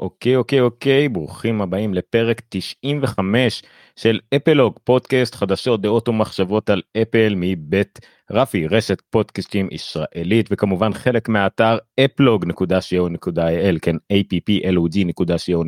אוקיי אוקיי אוקיי ברוכים הבאים לפרק 95 של אפלוג פודקאסט חדשות דעות ומחשבות על אפל מבית רפי רשת פודקאסטים ישראלית וכמובן חלק מהאתר אפלוג.co.il כן applog.co.il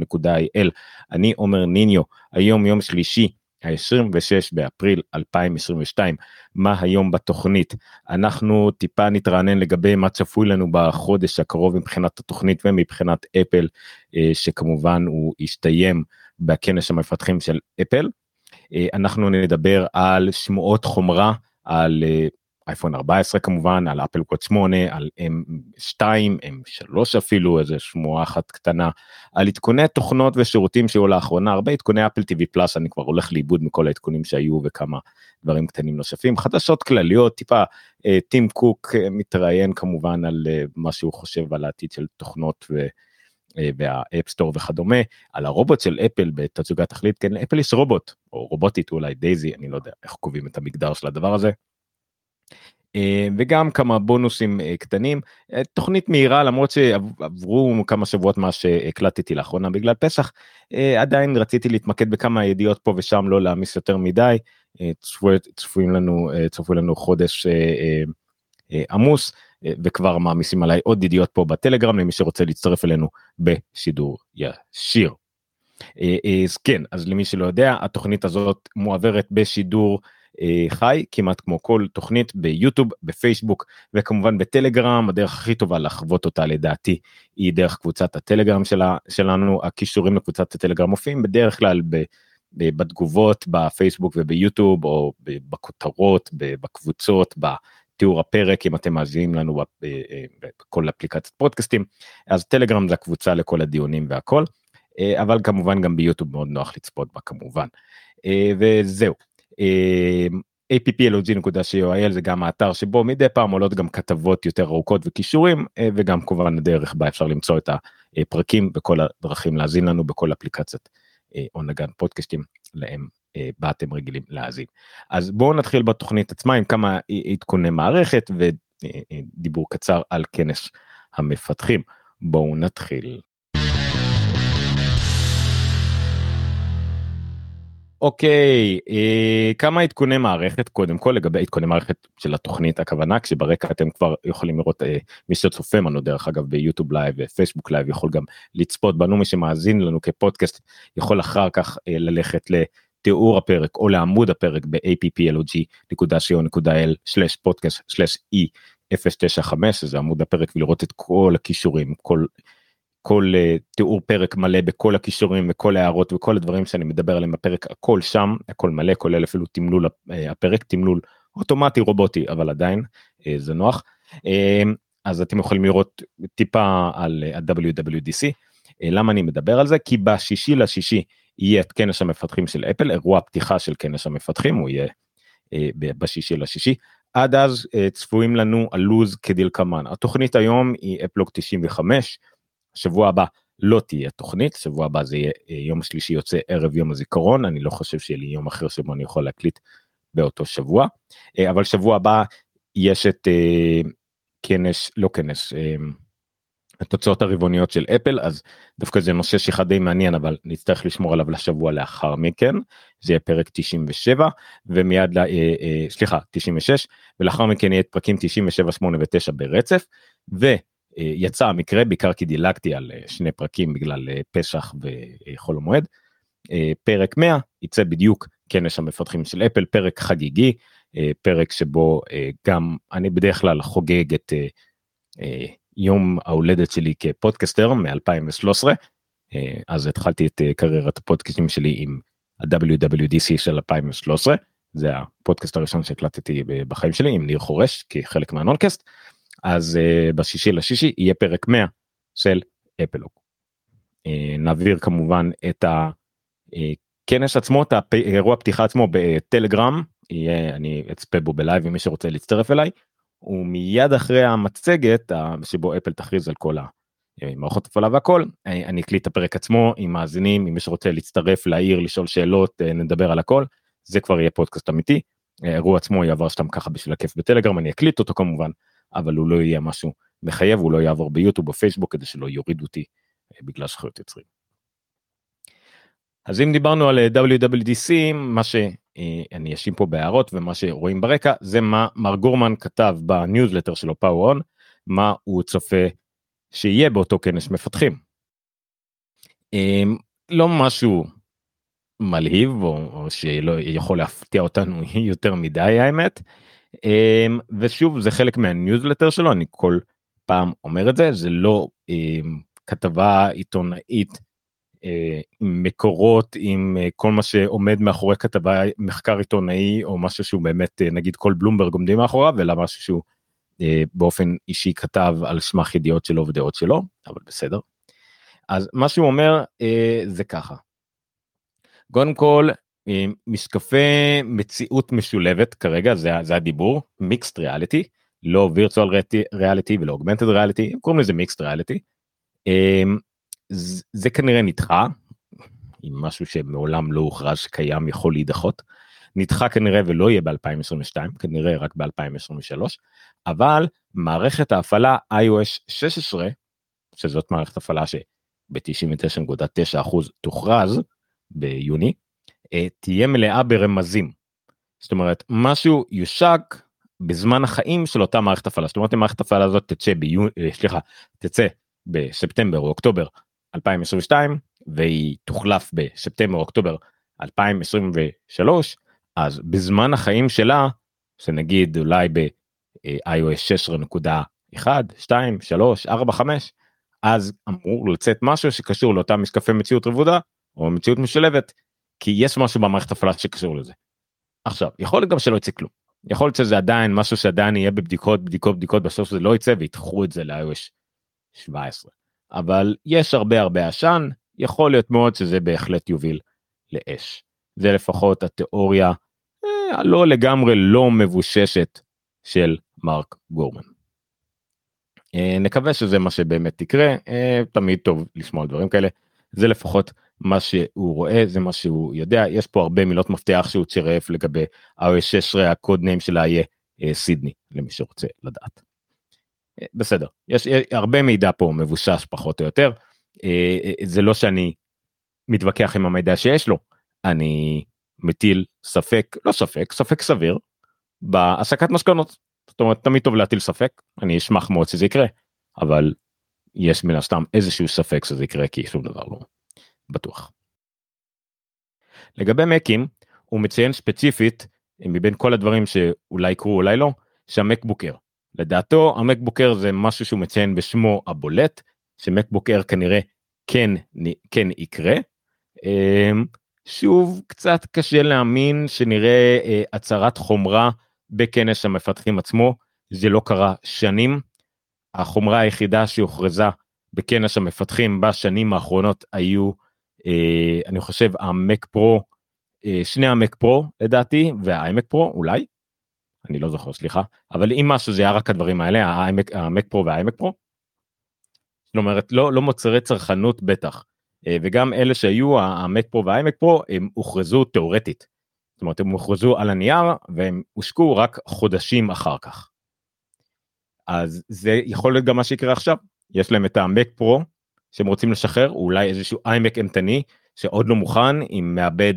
אני עומר ניניו היום יום שלישי ה-26 באפריל 2022 מה היום בתוכנית אנחנו טיפה נתרענן לגבי מה צפוי לנו בחודש הקרוב מבחינת התוכנית ומבחינת אפל אה, שכמובן הוא יסתיים בכנס המפתחים של אפל. אה, אנחנו נדבר על שמועות חומרה על אה, אייפון 14 כמובן על אפל קוד 8 על m2 m3 אפילו איזה שמועה אחת קטנה. על עדכוני תוכנות ושירותים שהיו לאחרונה הרבה עדכוני אפל TV פלאס אני כבר הולך לאיבוד מכל העדכונים שהיו וכמה דברים קטנים נוספים. חדשות כלליות טיפה אה, טים קוק אה, מתראיין כמובן על אה, מה שהוא חושב על העתיד של תוכנות ו... והאפסטור וכדומה. על הרובוט של אפל בתצוגת תכלית כן לאפל יש רובוט או רובוטית אולי דייזי אני לא יודע איך קובעים את המגדר של הדבר הזה וגם כמה בונוסים אה, קטנים אה, תוכנית מהירה למרות שעברו כמה שבועות מה שהקלטתי לאחרונה בגלל פסח עדיין רציתי להתמקד בכמה ידיעות פה ושם לא להעמיס יותר מדי צפויים לנו צפוי לנו חודש עמוס וכבר מעמיסים עליי עוד ידיעות פה בטלגרם למי שרוצה להצטרף אלינו בשידור ישיר. אז כן אז למי שלא יודע התוכנית הזאת מועברת בשידור. אה, חי כמעט כמו כל תוכנית ביוטיוב בפייסבוק וכמובן בטלגרם הדרך הכי טובה לחוות אותה לדעתי היא דרך קבוצת הטלגרם שלה, שלנו הכישורים לקבוצת הטלגרם מופיעים בדרך כלל ב, בתגובות בפייסבוק וביוטיוב או בכותרות בקבוצות בתיאור הפרק אם אתם מאזינים לנו אה, בכל אפליקציית פודקאסטים. אז טלגרם זה הקבוצה לכל הדיונים והכל אה, אבל כמובן גם ביוטיוב מאוד נוח לצפות בה כמובן. וזהו applog.coil זה גם האתר שבו מדי פעם עולות גם כתבות יותר ארוכות וכישורים אה, וגם כמובן הדרך בה אפשר למצוא את הפרקים וכל הדרכים להאזין לנו בכל אפליקציות או נגן פודקאסטים להם אה, בה אתם רגילים להאזין. אז בואו נתחיל בתוכנית עצמה עם כמה עדכוני מערכת ודיבור קצר על כנס המפתחים. בואו נתחיל. אוקיי, אה, כמה עדכוני מערכת קודם כל לגבי עדכוני מערכת של התוכנית הכוונה כשברקע אתם כבר יכולים לראות אה, מי שצופה לנו דרך אגב ביוטיוב live ופייסבוק live יכול גם לצפות בנו. מי שמאזין לנו כפודקאסט יכול אחר כך אה, ללכת לתיאור הפרק או לעמוד הפרק ב-applog.co.il/podcast/e095 שזה עמוד הפרק ולראות את כל הקישורים כל כל uh, תיאור פרק מלא בכל הכישורים וכל ההערות וכל הדברים שאני מדבר עליהם בפרק הכל שם הכל מלא כולל אפילו תמלול uh, הפרק תמלול אוטומטי רובוטי אבל עדיין uh, זה נוח. אז אתם יכולים לראות טיפה על ה-WWDC למה אני מדבר על זה? כי בשישי לשישי יהיה את כנס המפתחים של אפל אירוע פתיחה של כנס המפתחים הוא יהיה בשישי לשישי. עד אז צפויים לנו הלוז כדלקמן. התוכנית היום היא אפלוג 95 שבוע הבא לא תהיה תוכנית, שבוע הבא זה יהיה אה, יום שלישי יוצא ערב יום הזיכרון, אני לא חושב שיהיה לי יום אחר שבו אני יכול להקליט באותו שבוע, אה, אבל שבוע הבא יש את אה, כנס, לא כנס, התוצאות הרבעוניות של אפל, אז דווקא זה נושא שיחה די מעניין, אבל נצטרך לשמור עליו לשבוע לאחר מכן, זה יהיה פרק 97, ומיד, סליחה, 96, ולאחר מכן יהיה את פרקים 97, 8 ו-9 ברצף, ו... אה, יצא המקרה בעיקר כי דילגתי על אה, שני פרקים בגלל אה, פסח וחול המועד. פרק 100 יצא בדיוק כנס המפתחים של אפל פרק חגיגי פרק שבו גם אני בדרך כלל חוגג את יום ההולדת שלי כפודקסטר מ-2013 אז התחלתי את קריירת הפודקאסטים שלי עם ה-WWDC של 2013 זה הפודקאסט הראשון שהקלטתי בחיים שלי עם ניר חורש כחלק מה-nonecast. אז אה, בשישי לשישי יהיה פרק 100 של אפלוג. אה, נעביר כמובן את הכנס עצמו, את האירוע פתיחה עצמו בטלגרם, יהיה, אני אצפה בו בלייב עם מי שרוצה להצטרף אליי, ומיד אחרי המצגת שבו אפל תכריז על כל המערכות הפעלה והכל, אני אקליט את הפרק עצמו עם מאזינים, עם מי שרוצה להצטרף, להעיר, לשאול שאלות, נדבר על הכל, זה כבר יהיה פודקאסט אמיתי. האירוע עצמו יעבור סתם ככה בשביל הכיף בטלגרם, אני אקליט אותו כמובן, אבל הוא לא יהיה משהו מחייב, הוא לא יעבור ביוטיוב או פייסבוק כדי שלא יוריד אותי בגלל זכויות יוצרים. אז אם דיברנו על WWDC מה שאני אשים פה בהערות ומה שרואים ברקע זה מה מר גורמן כתב בניוזלטר שלו Power מה הוא צופה שיהיה באותו כנס מפתחים. לא משהו מלהיב או, או שלא יכול להפתיע אותנו יותר מדי האמת. אמ, ושוב זה חלק מהניוזלטר שלו אני כל פעם אומר את זה זה לא אמ, כתבה עיתונאית אה, עם מקורות עם אה, כל מה שעומד מאחורי כתבה מחקר עיתונאי או משהו שהוא באמת אה, נגיד כל בלומברג עומדים מאחוריו אלא משהו שהוא באופן אישי כתב על סמך ידיעות שלו ודעות שלו אבל בסדר. אז מה שהוא אומר זה ככה. קודם כל משקפי מציאות משולבת כרגע זה, זה הדיבור מיקסט ריאליטי לא וירטואל ריאליטי ולא אוגמנטד ריאליטי קוראים לזה מיקסט ריאליטי. זה כנראה נדחה עם משהו שמעולם לא הוכרז שקיים יכול להידחות נדחה כנראה ולא יהיה ב2022 כנראה רק ב2023 אבל מערכת ההפעלה iOS 16 שזאת מערכת הפעלה שב-99.9% תוכרז ביוני אה, תהיה מלאה ברמזים. זאת אומרת משהו יושק בזמן החיים של אותה מערכת הפעלה זאת אומרת מערכת הפעלה הזאת תצא ביוני אה, סליחה תצא בספטמבר או אוקטובר 2022 והיא תוחלף בספטמבר אוקטובר 2023 אז בזמן החיים שלה שנגיד אולי ב-iOS 16.1 2 3 4 5 אז אמור לצאת משהו שקשור לאותם משקפי מציאות רבודה או מציאות משלבת כי יש משהו במערכת הפעלה שקשור לזה. עכשיו יכול להיות גם שלא יצא כלום יכול להיות שזה עדיין משהו שעדיין יהיה בבדיקות בדיקות בדיקות בסוף זה לא יצא וידחו את זה ל-iOS 17 אבל יש הרבה הרבה עשן יכול להיות מאוד שזה בהחלט יוביל לאש. זה לפחות התיאוריה אה, הלא לגמרי לא מבוששת של מרק גורמן. אה, נקווה שזה מה שבאמת יקרה אה, תמיד טוב לשמוע דברים כאלה זה לפחות מה שהוא רואה זה מה שהוא יודע. יש פה הרבה מילות מפתח שהוא צירף לגבי iOS 16 הקוד ניים שלה יהיה סידני למי שרוצה לדעת. בסדר. יש הרבה מידע פה מבושש פחות או יותר. זה לא שאני מתווכח עם המידע שיש לו אני מטיל ספק לא ספק ספק סביר בהסקת מסקנות. זאת אומרת תמיד טוב להטיל ספק אני אשמח מאוד שזה יקרה אבל יש מן הסתם איזשהו ספק שזה יקרה כי שום דבר לא בטוח. לגבי מקים הוא מציין ספציפית מבין כל הדברים שאולי יקרו אולי לא שהמקבוקר לדעתו המקבוקר זה משהו שהוא מציין בשמו הבולט שמקבוקר כנראה כן כן יקרה. אמ, שוב קצת קשה להאמין שנראה אה, הצהרת חומרה בכנס המפתחים עצמו זה לא קרה שנים. החומרה היחידה שהוכרזה בכנס המפתחים בשנים האחרונות היו אה, אני חושב המק פרו אה, שני המק פרו לדעתי והאיימק פרו אולי אני לא זוכר סליחה אבל אם משהו זה היה רק הדברים האלה המק פרו והאיימק פרו. זאת אומרת לא לא מוצרי צרכנות בטח אה, וגם אלה שהיו המק פרו והאיימק פרו הם הוכרזו תאורטית. זאת אומרת הם הוכרזו על הנייר והם הושקו רק חודשים אחר כך. אז זה יכול להיות גם מה שיקרה עכשיו יש להם את המק פרו שהם רוצים לשחרר אולי איזשהו איימק אימתני שעוד לא מוכן עם מעבד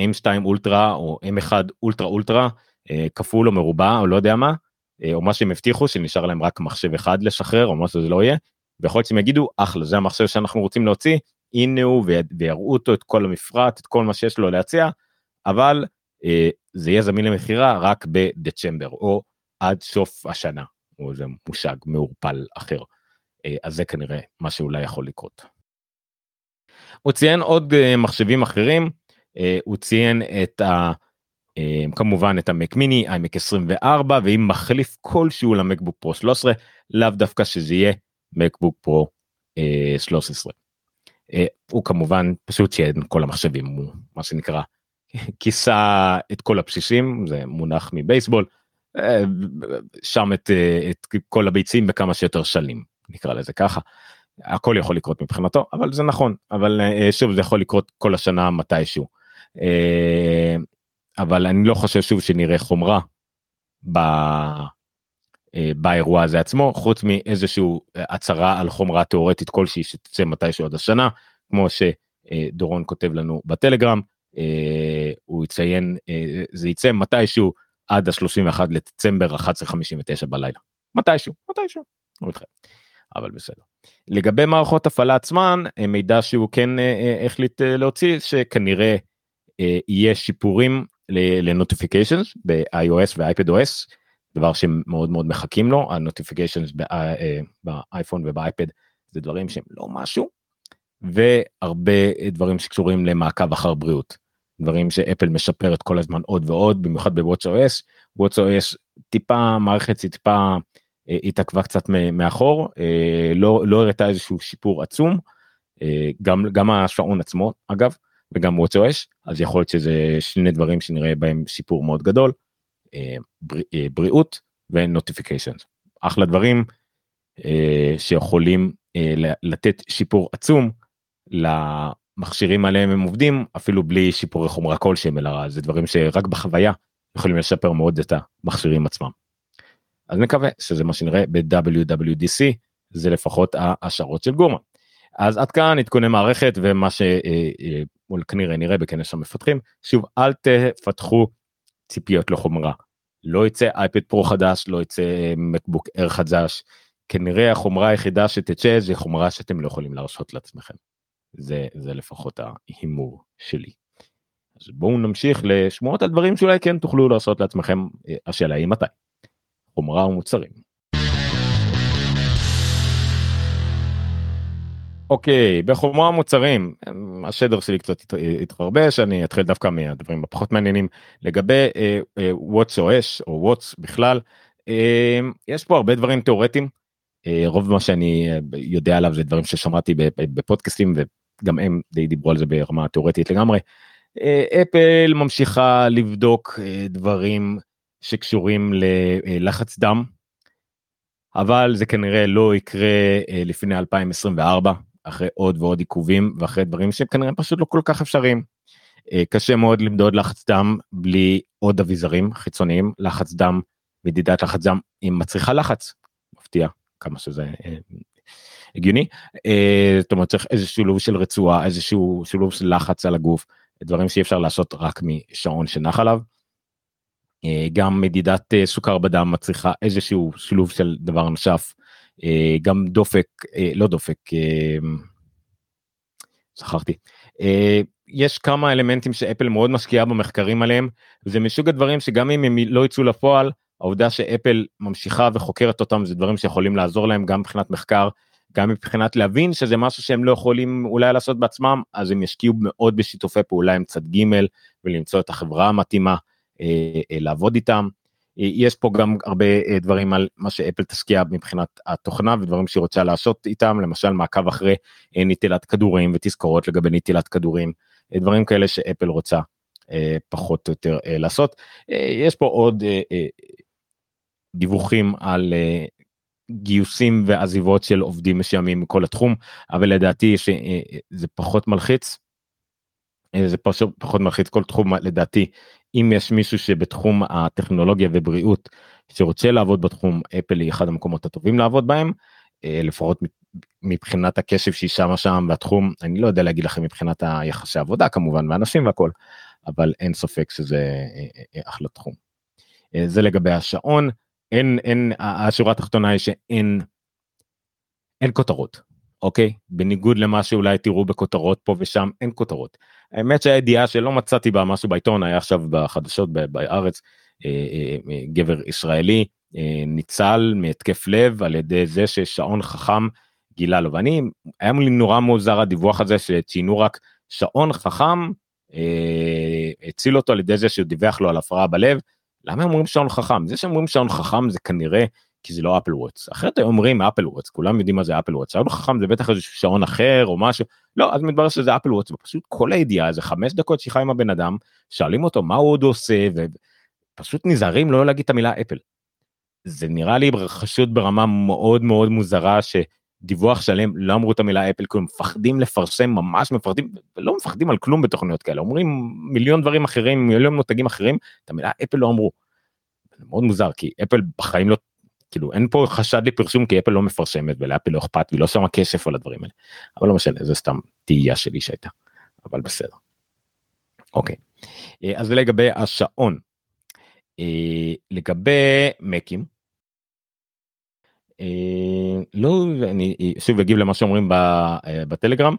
M2 אולטרה או M1 אולטרה אולטרה אה, כפול או מרובע או לא יודע מה אה, או מה שהם הבטיחו שנשאר להם רק מחשב אחד לשחרר או מה שזה לא יהיה. ויכול להיות שהם יגידו אחלה זה המחשב שאנחנו רוצים להוציא הנה הוא ויראו אותו את כל המפרט את כל מה שיש לו להציע אבל אה, זה יהיה זמין למכירה רק בדצמבר או עד סוף השנה או איזה מושג מעורפל אחר. אה, אז זה כנראה מה שאולי יכול לקרות. הוא ציין עוד אה, מחשבים אחרים אה, הוא ציין את ה... כמובן את המק מיני, iMac 24 ואם מחליף כלשהו למקבוק פרו 13 לאו דווקא שזה יהיה מקבוק פרו 13. הוא כמובן פשוט שאין כל המחשבים הוא מה שנקרא כיסה את כל הבסיסים זה מונח מבייסבול שם את, את כל הביצים בכמה שיותר שלים נקרא לזה ככה. הכל יכול לקרות מבחינתו אבל זה נכון אבל שוב זה יכול לקרות כל השנה מתישהו. אבל אני לא חושב שוב שנראה חומרה ב... באירוע הזה עצמו חוץ מאיזשהו הצהרה על חומרה תאורטית כלשהי שתצא מתישהו עוד השנה כמו שדורון כותב לנו בטלגרם הוא יציין זה יצא מתישהו עד ה-31 לדצמבר 11:59 בלילה מתישהו מתישהו. אבל בסדר. לגבי מערכות הפעלה עצמן מידע שהוא כן החליט להוציא שכנראה יהיה שיפורים ל-notifications ב-iOS ו-iPad OS דבר שמאוד מאוד מחכים לו. ה-notifications באייפון ובאייפד זה דברים שהם לא משהו והרבה דברים שקשורים למעקב אחר בריאות. דברים שאפל משפרת כל הזמן עוד ועוד במיוחד בוואטס OS וואטס OS טיפה מערכת טיפה התעכבה קצת מאחור לא לא הראתה איזשהו שיפור עצום גם גם השעון עצמו אגב וגם וואטס OS אז יכול להיות שזה שני דברים שנראה בהם שיפור מאוד גדול בריאות ונוטיפיקיישן אחלה דברים שיכולים לתת שיפור עצום למכשירים עליהם הם עובדים אפילו בלי שיפורי חומרה כלשהם אלא זה דברים שרק בחוויה יכולים לשפר מאוד את המכשירים עצמם. אז נקווה שזה מה שנראה ב-WWDC זה לפחות ההשערות של גורמן. אז עד כאן עדכוני מערכת ומה שכנראה נראה בכנס המפתחים שוב אל תפתחו ציפיות לחומרה. לא יצא אייפד פרו חדש לא יצא מקבוק אר חדש כנראה החומרה היחידה שתצא זה חומרה שאתם לא יכולים להרשות לעצמכם. זה זה לפחות ההימור שלי. אז בואו נמשיך לשמועות על דברים שאולי כן תוכלו לעשות לעצמכם השאלה היא מתי. חומרה ומוצרים. אוקיי בחומרה מוצרים השדר שלי קצת התחרבש אני אתחיל דווקא מהדברים הפחות מעניינים לגבי וואטס או אש או וואטס בכלל יש פה הרבה דברים תיאורטיים רוב מה שאני יודע עליו זה דברים ששמעתי בפודקאסטים וגם הם די דיברו על זה ברמה תיאורטית לגמרי. אפל ממשיכה לבדוק דברים שקשורים ללחץ דם. אבל זה כנראה לא יקרה לפני 2024 אחרי עוד ועוד עיכובים ואחרי דברים שכנראה פשוט לא כל כך אפשריים. קשה מאוד למדוד לחץ דם בלי עוד אביזרים חיצוניים לחץ דם מדידת לחץ דם היא מצריכה לחץ מפתיע כמה שזה הגיוני זאת אומרת צריך איזה שילוב של רצועה איזשהו שילוב של לחץ על הגוף דברים שאי אפשר לעשות רק משעון שנח עליו. גם מדידת סוכר בדם מצריכה איזשהו שילוב של דבר נוסף. גם דופק לא דופק שכחתי. יש כמה אלמנטים שאפל מאוד משקיעה במחקרים עליהם זה מסוג הדברים שגם אם הם לא יצאו לפועל העובדה שאפל ממשיכה וחוקרת אותם זה דברים שיכולים לעזור להם גם מבחינת מחקר גם מבחינת להבין שזה משהו שהם לא יכולים אולי לעשות בעצמם אז הם ישקיעו מאוד בשיתופי פעולה עם צד ג' ולמצוא את החברה המתאימה לעבוד איתם. יש פה גם הרבה דברים על מה שאפל תשקיע מבחינת התוכנה ודברים שהיא רוצה לעשות איתם למשל מעקב אחרי נטילת כדורים ותזכורות לגבי נטילת כדורים דברים כאלה שאפל רוצה פחות או יותר לעשות יש פה עוד דיווחים על גיוסים ועזיבות של עובדים מסוימים מכל התחום אבל לדעתי שזה פחות מלחיץ. זה פשוט פחות מלחיץ כל תחום לדעתי אם יש מישהו שבתחום הטכנולוגיה ובריאות שרוצה לעבוד בתחום אפל היא אחד המקומות הטובים לעבוד בהם לפחות מבחינת הקשב שהיא שמה שם והתחום אני לא יודע להגיד לכם מבחינת היחסי עבודה כמובן ואנשים והכל אבל אין ספק שזה אחלה תחום. זה לגבי השעון אין אין השורה התחתונה היא שאין אין כותרות אוקיי בניגוד למה שאולי תראו בכותרות פה ושם אין כותרות. האמת שהידיעה שלא מצאתי בה משהו בעיתון היה עכשיו בחדשות בארץ גבר ישראלי ניצל מהתקף לב על ידי זה ששעון חכם גילה לו. ואני היה לי נורא מוזר הדיווח הזה שציינו רק שעון חכם הציל אותו על ידי זה שהוא דיווח לו על הפרעה בלב. למה אומרים שעון חכם? זה שאומרים שעון חכם זה כנראה כי זה לא אפל וואטס אחרת היו אומרים אפל וואטס כולם יודעים מה זה אפל וואטס שעון חכם זה בטח איזה שעון אחר או משהו לא אז מתברר שזה אפל וואטס ופשוט כל הידיעה איזה חמש דקות שיחה עם הבן אדם שואלים אותו מה הוא עוד עושה ופשוט נזהרים לא להגיד את המילה אפל. זה נראה לי חשוד ברמה מאוד מאוד מוזרה שדיווח שלם לא אמרו את המילה אפל כי הם מפחדים לפרסם ממש מפחדים לא מפחדים על כלום בתוכניות כאלה אומרים מיליון דברים אחרים מיליון מותגים אחרים את המילה אפל לא אמרו. מאוד מוזר כי אפל בחיים לא כאילו אין פה חשד לפרסום כי אפל לא מפרסמת ולאפל לא אכפת והיא לא שמה כסף על הדברים האלה. אבל לא משנה זה סתם תהייה שלי שהייתה. אבל בסדר. אוקיי. אה, אז לגבי השעון. אה, לגבי מקים. אה, לא אני שוב אגיב למה שאומרים בטלגרם.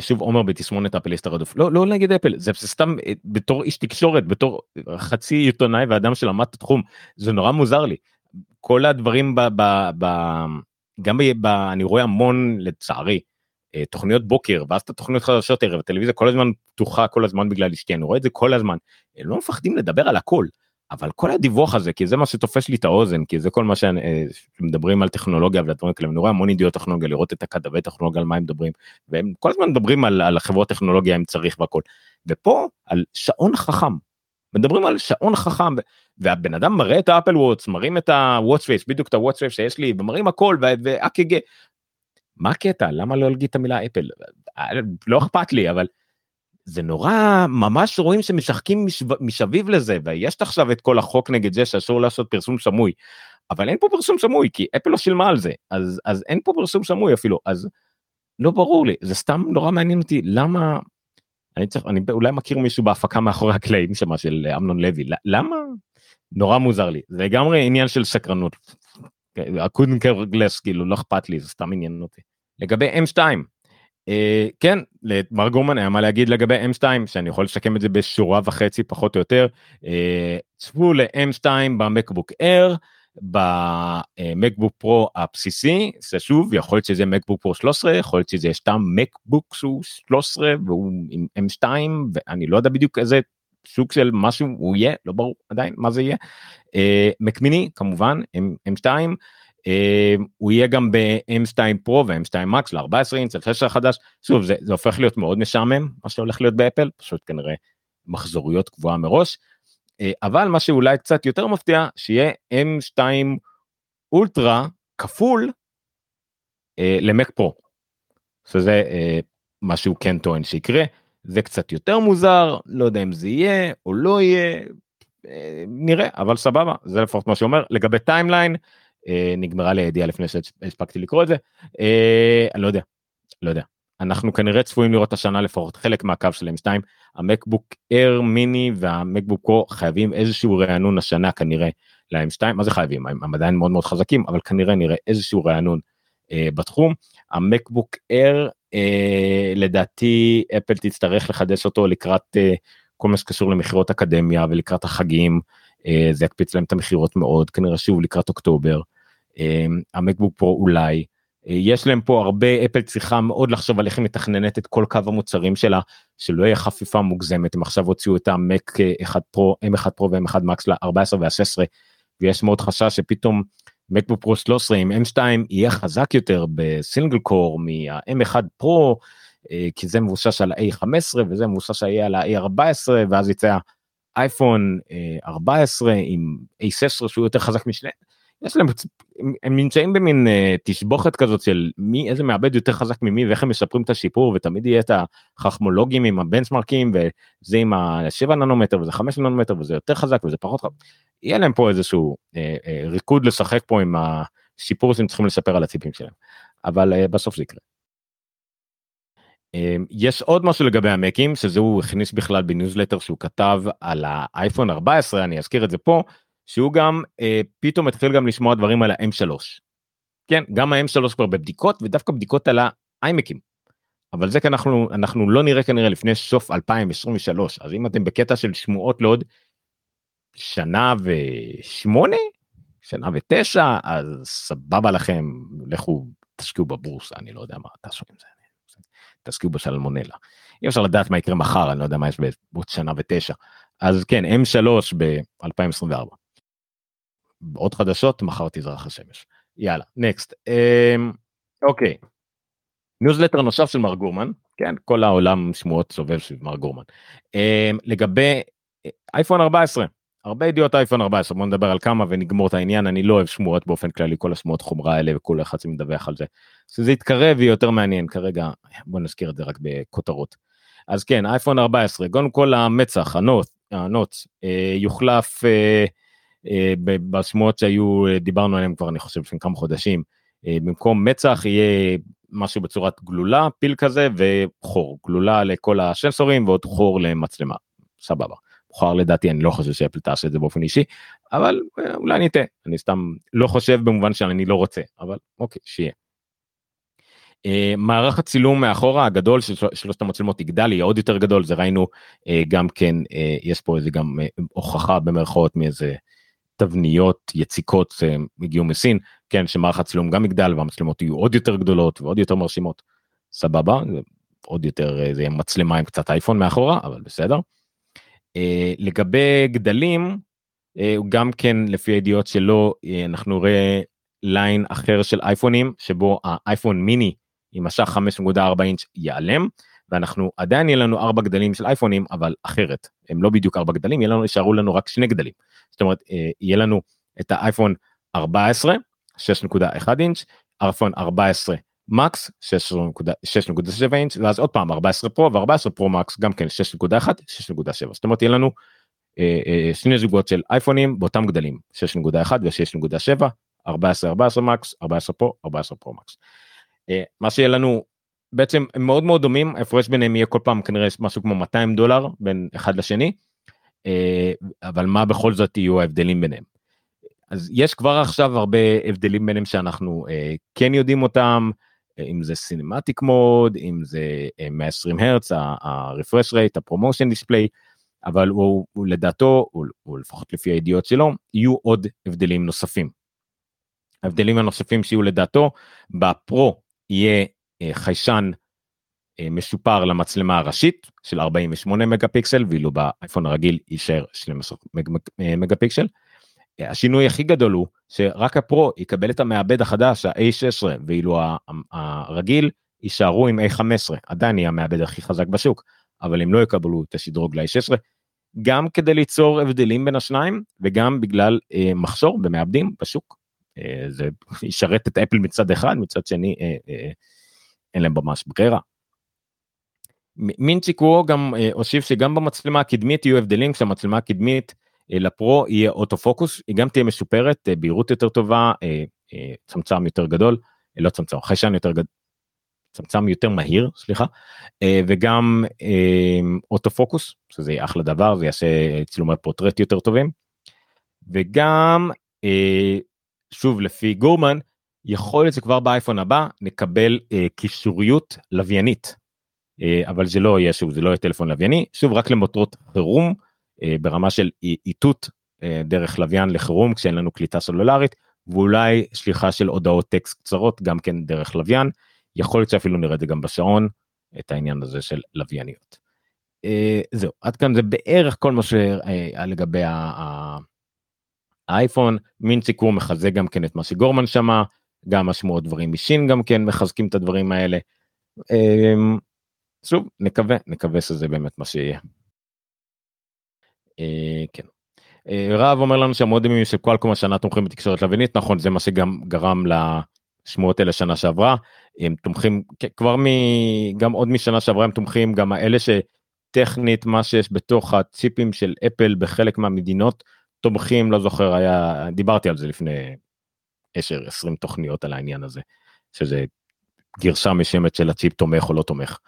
שוב עומר בתסמונת אפליסט הרדוף לא לא נגד אפל זה סתם בתור איש תקשורת בתור חצי עיתונאי ואדם שלמד את התחום זה נורא מוזר לי כל הדברים ב... ב, ב גם ב, ב, אני רואה המון לצערי אה, תוכניות בוקר ואז את התוכניות חדשות ערב הטלוויזיה כל הזמן פתוחה כל הזמן בגלל אשתי אני רואה את זה כל הזמן. הם לא מפחדים לדבר על הכל אבל כל הדיווח הזה כי זה מה שתופס לי את האוזן כי זה כל מה שמדברים אה, על טכנולוגיה ודברים כאלה אני רואה המון ידיעות טכנולוגיה לראות את הכתבי טכנולוגיה על מה הם מדברים והם כל הזמן מדברים על, על החברות טכנולוגיה אם צריך והכל. ופה על שעון חכם מדברים על שעון חכם והבן אדם מראה את האפל וואטס מראים את ה-watch face בדיוק את ה-watch face שיש לי ומראים הכל וכו'. מה הקטע? למה לא להגיד את המילה אפל? לא אכפת לי אבל זה נורא ממש רואים שמשחקים מסביב לזה ויש עכשיו את כל החוק נגד זה שאסור לעשות פרסום סמוי. אבל אין פה פרסום סמוי כי אפל לא שילמה על זה. אז אז אין פה פרסום סמוי אפילו. אז לא ברור לי זה סתם נורא מעניין אותי למה אני צריך אני אולי מכיר מישהו בהפקה מאחורי הקלעים שמה של אמנון לוי. למה? נורא מוזר לי. זה לגמרי עניין של סקרנות. הקודנקר גלס כאילו לא אכפת לי זה סתם עניין אותי. לגבי m2 אה, כן למר גורמן היה מה להגיד לגבי m2 שאני יכול לשקם את זה בשורה וחצי פחות או יותר. אה, צפו ל-m2 במקבוק אר במקבוק פרו הבסיסי זה שוב יכול להיות שזה מקבוק פרו 13 יכול להיות שזה סתם מקבוק שהוא 13 והוא עם m2 ואני לא יודע בדיוק איזה סוג של משהו הוא יהיה לא ברור עדיין מה זה יהיה. מקמיני כמובן m2 הוא יהיה גם ב-M2 פרו ו-M2 מקס ל-14 אינץ, ל-16 חדש, שוב זה, זה הופך להיות מאוד משעמם מה שהולך להיות באפל, פשוט כנראה מחזוריות קבועה מראש, אה, אבל מה שאולי קצת יותר מפתיע שיהיה M2 אולטרה כפול אה, למק פרו, שזה אה, מה שהוא כן טוען שיקרה, זה קצת יותר מוזר, לא יודע אם זה יהיה או לא יהיה, אה, נראה, אבל סבבה, זה לפחות מה שאומר. לגבי timeline, אה, נגמרה לי הידיעה לפני שהספקתי לקרוא את זה, אה, אני לא יודע, לא יודע. אנחנו כנראה צפויים לראות השנה לפחות חלק מהקו של M2, המקבוק Air, מיני והמקבוק פרו חייבים איזשהו רענון השנה כנראה ל-M2, מה זה חייבים? הם עדיין מאוד מאוד חזקים, אבל כנראה נראה איזשהו רענון אה, בתחום. המקבוק Air אה, לדעתי אפל תצטרך לחדש אותו לקראת אה, כל מה שקשור למכירות אקדמיה ולקראת החגים, אה, זה יקפיץ להם את המכירות מאוד, כנראה שוב לקראת אוקטובר. אמ, המקבוק פרו אולי. אה, יש להם פה הרבה אפל צריכה מאוד לחשוב על איך היא מתכננת את כל קו המוצרים שלה שלא יהיה חפיפה מוגזמת הם עכשיו הוציאו את המק 1 פרו m1 פרו ו-m1 מקס ל-14 וה-16 ויש מאוד חשש שפתאום מקבוק פרו 13 עם m2 יהיה חזק יותר בסינגל קור מה-m1 פרו כי זה מבושש על ה-a15 וזה שיהיה על ה-a14 ואז יצא אייפון 14 אה, עם a16 שהוא יותר חזק משניהם. יש להם הם נמצאים במין uh, תשבוכת כזאת של מי איזה מעבד יותר חזק ממי ואיך הם משפרים את השיפור ותמיד יהיה את החכמולוגים עם הבנצ'מרקים וזה עם ה-7 ננומטר וזה 5 ננומטר וזה יותר חזק וזה פחות חזק. יהיה להם פה איזשהו uh, uh, ריקוד לשחק פה עם השיפור שהם צריכים לשפר על הציפים שלהם אבל uh, בסוף זה יקרה. יש עוד משהו לגבי המקים שזה הוא הכניס בכלל בניוזלטר שהוא כתב על האייפון 14 אני אזכיר את זה פה שהוא גם אה, פתאום התחיל גם לשמוע דברים על ה-M3. כן, גם ה-M3 כבר בבדיקות ודווקא בדיקות על האיימקים. אבל זה כי אנחנו, אנחנו לא נראה כנראה לפני סוף 2023 אז אם אתם בקטע של שמועות לעוד שנה ושמונה שנה ותשע אז סבבה לכם לכו תשקיעו בבורסה אני לא יודע מה תעשו עם זה. תשקיעו בשלמונלה. אי אפשר לדעת מה יקרה מחר אני לא יודע מה יש בעוד שנה ותשע אז כן M3 ב-2024. עוד חדשות מחר תזרח השמש. יאללה next אמ, אוקיי. ניוזלטר נוסף של מר גורמן כן כל העולם שמועות סובב סביב מר גורמן אמ, לגבי אה, אייפון 14 הרבה ידיעות אייפון 14 בוא נדבר על כמה ונגמור את העניין אני לא אוהב שמועות באופן כללי כל השמועות חומרה האלה וכל אחד מדווח על זה. שזה יתקרב ויהיה יותר מעניין כרגע בוא נזכיר את זה רק בכותרות. אז כן אייפון 14 קודם כל המצח הנוט הנוט אה, יוחלף. אה, בשמועות שהיו דיברנו עליהם כבר אני חושב לפני כמה חודשים במקום מצח יהיה משהו בצורת גלולה פיל כזה וחור גלולה לכל הסנסורים ועוד חור למצלמה סבבה. מאוחר לדעתי אני לא חושב שאפל תעשה את זה באופן אישי אבל אולי אני אטעה אני סתם לא חושב במובן שאני לא רוצה אבל אוקיי שיהיה. Uh, מערך הצילום מאחורה הגדול של שלושת המצלמות יגדל יהיה עוד יותר גדול זה ראינו uh, גם כן uh, יש פה איזה גם uh, הוכחה במרכאות מאיזה תבניות יציקות uh, הגיעו מסין כן שמערך הצילום גם יגדל והמצלמות יהיו עוד יותר גדולות ועוד יותר מרשימות. סבבה עוד יותר uh, זה יהיה מצלמה עם קצת אייפון מאחורה אבל בסדר. Uh, לגבי גדלים גם כן לפי הידיעות שלו אנחנו נראה ליין אחר של אייפונים שבו האייפון מיני עם משך 5.4 אינץ' ייעלם ואנחנו עדיין יהיה לנו ארבע גדלים של אייפונים אבל אחרת. הם לא בדיוק ארבע גדלים יהיה לנו יישארו לנו רק שני גדלים. זאת אומרת אה, יהיה לנו את האייפון 14 6.1 אינץ' אייפון 14 מקס 6.7 אינץ' ואז עוד פעם 14 פרו ו14 פרו מקס גם כן 6.1 6.7 זאת אומרת יהיה לנו אה, אה, שני זוגות של אייפונים באותם גדלים 6.1 ו6.7 14 14 מקס 14 פרו 14 פרו מקס. מה שיהיה לנו בעצם הם מאוד מאוד דומים ההפרש ביניהם יהיה כל פעם כנראה משהו כמו 200 דולר בין אחד לשני אה, אבל מה בכל זאת יהיו ההבדלים ביניהם. אז יש כבר עכשיו הרבה הבדלים ביניהם שאנחנו אה, כן יודעים אותם אם זה cinematic mode אם זה 120 הרץ ה-refresh rate ה-ProMotion display אבל הוא, הוא לדעתו הוא, הוא לפחות לפי הידיעות שלו יהיו עוד הבדלים נוספים. ההבדלים הנוספים שיהיו לדעתו בפרו יהיה אה, חיישן אה, משופר למצלמה הראשית של 48 מגה פיקסל ואילו באייפון הרגיל יישאר 12 אה, מגה פיקסל. השינוי הכי גדול הוא שרק הפרו יקבל את המעבד החדש ה-A16 ואילו הרגיל יישארו עם A15 עדיין יהיה המעבד הכי חזק בשוק אבל הם לא יקבלו את השדרוג ל-A16 גם כדי ליצור הבדלים בין השניים וגם בגלל אה, מחסור במעבדים בשוק אה, זה ישרת את אפל מצד אחד מצד שני אה, אה, אין להם ממש ברירה. מינצ'יקו גם הוסיף שגם במצלמה הקדמית יהיו הבדלים כשהמצלמה הקדמית לפרו יהיה אוטו פוקוס היא גם תהיה משופרת בהירות יותר טובה צמצם יותר גדול לא צמצם חיישן יותר גדול. צמצם יותר מהיר סליחה וגם אוטו פוקוס שזה יהיה אחלה דבר זה יעשה צילומי פורטרט יותר טובים. וגם שוב לפי גורמן יכול להיות שכבר באייפון הבא נקבל אה, קישוריות לוויינית. אה, אבל זה לא יהיה שוב זה לא יהיה טלפון לווייני שוב רק למטרות חירום אה, ברמה של איתות אה, דרך לוויין לחירום כשאין לנו קליטה סלולרית ואולי שליחה של הודעות טקסט קצרות גם כן דרך לוויין יכול להיות שאפילו נראה את זה גם בשעון את העניין הזה של לווייניות. אה, זהו עד כאן זה בערך כל מה שהיה לגבי האייפון מינג-צ'י קואו מחזק גם כן את מה שגורמן שמע גם השמועות דברים משין גם כן מחזקים את הדברים האלה. אמ, שוב נקווה נקווה שזה באמת מה שיהיה. אה, כן. אה, רב אומר לנו שהמודמים של קואלקום השנה תומכים בתקשורת לווינית נכון זה מה שגם גרם לשמועות האלה שנה שעברה הם תומכים כבר מ... גם עוד משנה שעברה הם תומכים גם האלה שטכנית מה שיש בתוך הציפים של אפל בחלק מהמדינות תומכים לא זוכר היה דיברתי על זה לפני 10-20 תוכניות על העניין הזה שזה גרשה משמת של הצ'יפ תומך או לא תומך.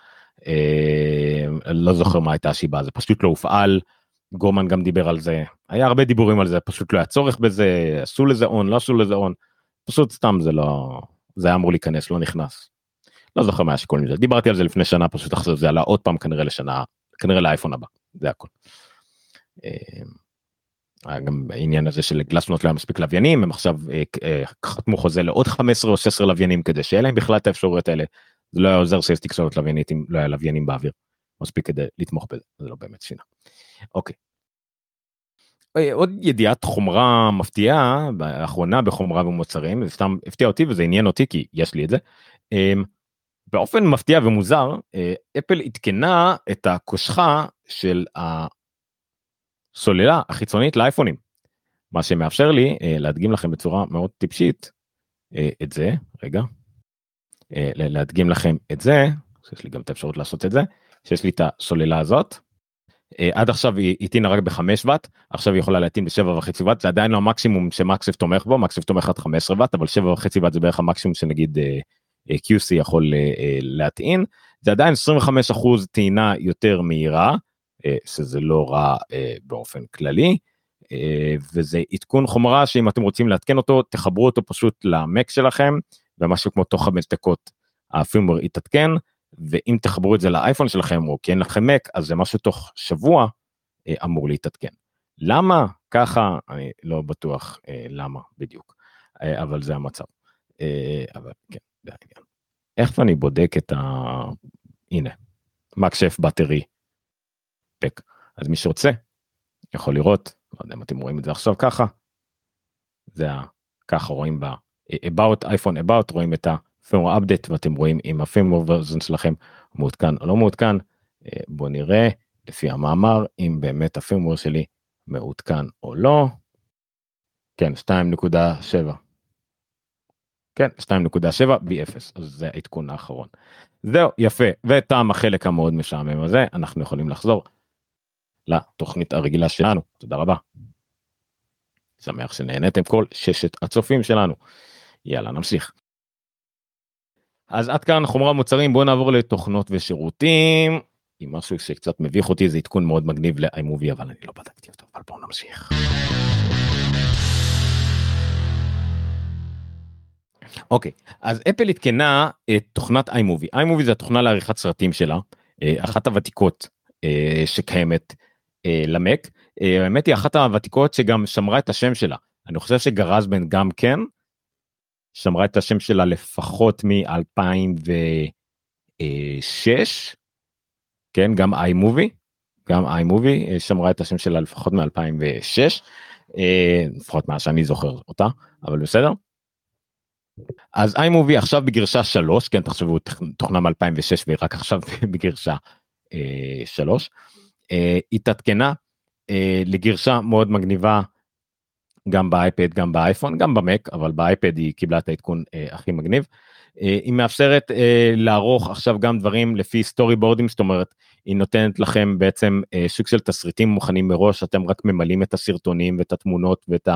אה, לא זוכר מה הייתה השיבה זה פשוט לא הופעל. גומן גם דיבר על זה היה הרבה דיבורים על זה פשוט לא היה צורך בזה עשו לזה און לא עשו לזה און פשוט סתם זה לא זה היה אמור להיכנס לא נכנס. לא זוכר מה השיקולים זה דיברתי על זה לפני שנה פשוט עכשיו זה עלה עוד פעם כנראה לשנה כנראה לאייפון הבא זה הכל. אה, גם העניין הזה של גלסנוט לא היה מספיק לוויינים הם עכשיו אה, אה, חתמו חוזה לעוד 15 או 16 לוויינים כדי שיהיה להם בכלל את האפשרויות האלה. זה לא היה עוזר שיש תקשורת לוויינית אם לא היה לוויינים באוויר. מספיק כדי לתמוך בזה זה לא באמת שינה. אוקיי. עוד ידיעת חומרה מפתיעה באחרונה בחומרה ומוצרים זה סתם הפתיע אותי וזה עניין אותי כי יש לי את זה. אמ, באופן מפתיע ומוזר אפל עדכנה את הקושחה של סוללה החיצונית לאייפונים. מה שמאפשר לי אה, להדגים לכם בצורה מאוד טיפשית אה, את זה רגע אה, להדגים לכם את זה יש לי גם את האפשרות לעשות את זה שיש לי את הסוללה הזאת אה, עד עכשיו היא הטעינה רק ב-5 ואט, עכשיו היא יכולה להטעין ב-7.5 ואט, זה עדיין לא המקסימום שמקסף תומך בו, מקסף תומך עד 15 ואט, אבל 7.5 ואט זה בערך המקסימום שנגיד אה, אה, QC יכול להטעין, זה עדיין 25 אחוז טעינה יותר מהירה, שזה לא רע באופן כללי, וזה עדכון חומרה שאם אתם רוצים לעדכן אותו, תחברו אותו פשוט למק שלכם, ומשהו כמו תוך 5 דקות הפירמור יתעדכן. ואם תחברו את זה לאייפון שלכם או כי אין לכם מק אז זה משהו תוך שבוע אה, אמור להתעדכן. למה ככה אני לא בטוח אה, למה בדיוק אה, אבל זה המצב. אה, אבל כן זה העניין. איך אני בודק את ה... הנה מקשף בטרי פק אז מי שרוצה יכול לראות לא יודע אם אתם רואים את זה עכשיו ככה. זה ה... ככה רואים ב... about iPhone about רואים את ה... firmware update ואתם רואים אם ה-firmware version שלכם מעודכן או לא מעודכן. אה, בואו נראה לפי המאמר אם באמת ה-firmware שלי מעודכן או לא. כן 2.7. כן 2.7 b0 אז זה העדכון האחרון. זהו יפה וטעם החלק המאוד משעמם הזה אנחנו יכולים לחזור לתוכנית הרגילה שלנו תודה רבה. שמח שנהנתם כל ששת הצופים שלנו. יאללה נמשיך. אז עד כאן חומרה מוצרים בואו נעבור לתוכנות ושירותים. עם משהו שקצת מביך אותי זה עדכון מאוד מגניב לאיימובי אבל אני לא בדקתי אותו אבל בואו נמשיך. אוקיי אז אפל עדכנה את תוכנת איימובי איימובי זה התוכנה לעריכת סרטים שלה אה, אחת הוותיקות אה, שקיימת למק. האמת היא אחת הוותיקות שגם שמרה את השם שלה. אני חושב שגרזבן גם כן שמרה את השם שלה לפחות מ-2006, כן, גם iMovie, גם iMovie אה, שמרה את השם שלה לפחות מ-2006, אה, לפחות מה שאני זוכר אותה, אבל בסדר. אז iMovie עכשיו בגרשה 3, כן, תחשבו, תוכנה מ-2006 והיא רק עכשיו בגרשה 3, אה, התעדכנה לגרשה מאוד מגניבה גם באייפד גם באייפון גם במק אבל באייפד היא קיבלה את העדכון אה, הכי מגניב. אה, היא מאפשרת אה, לערוך עכשיו גם דברים לפי סטורי בורדים זאת אומרת היא נותנת לכם בעצם אה, סוג של תסריטים מוכנים מראש אתם רק ממלאים את הסרטונים ואת התמונות ואת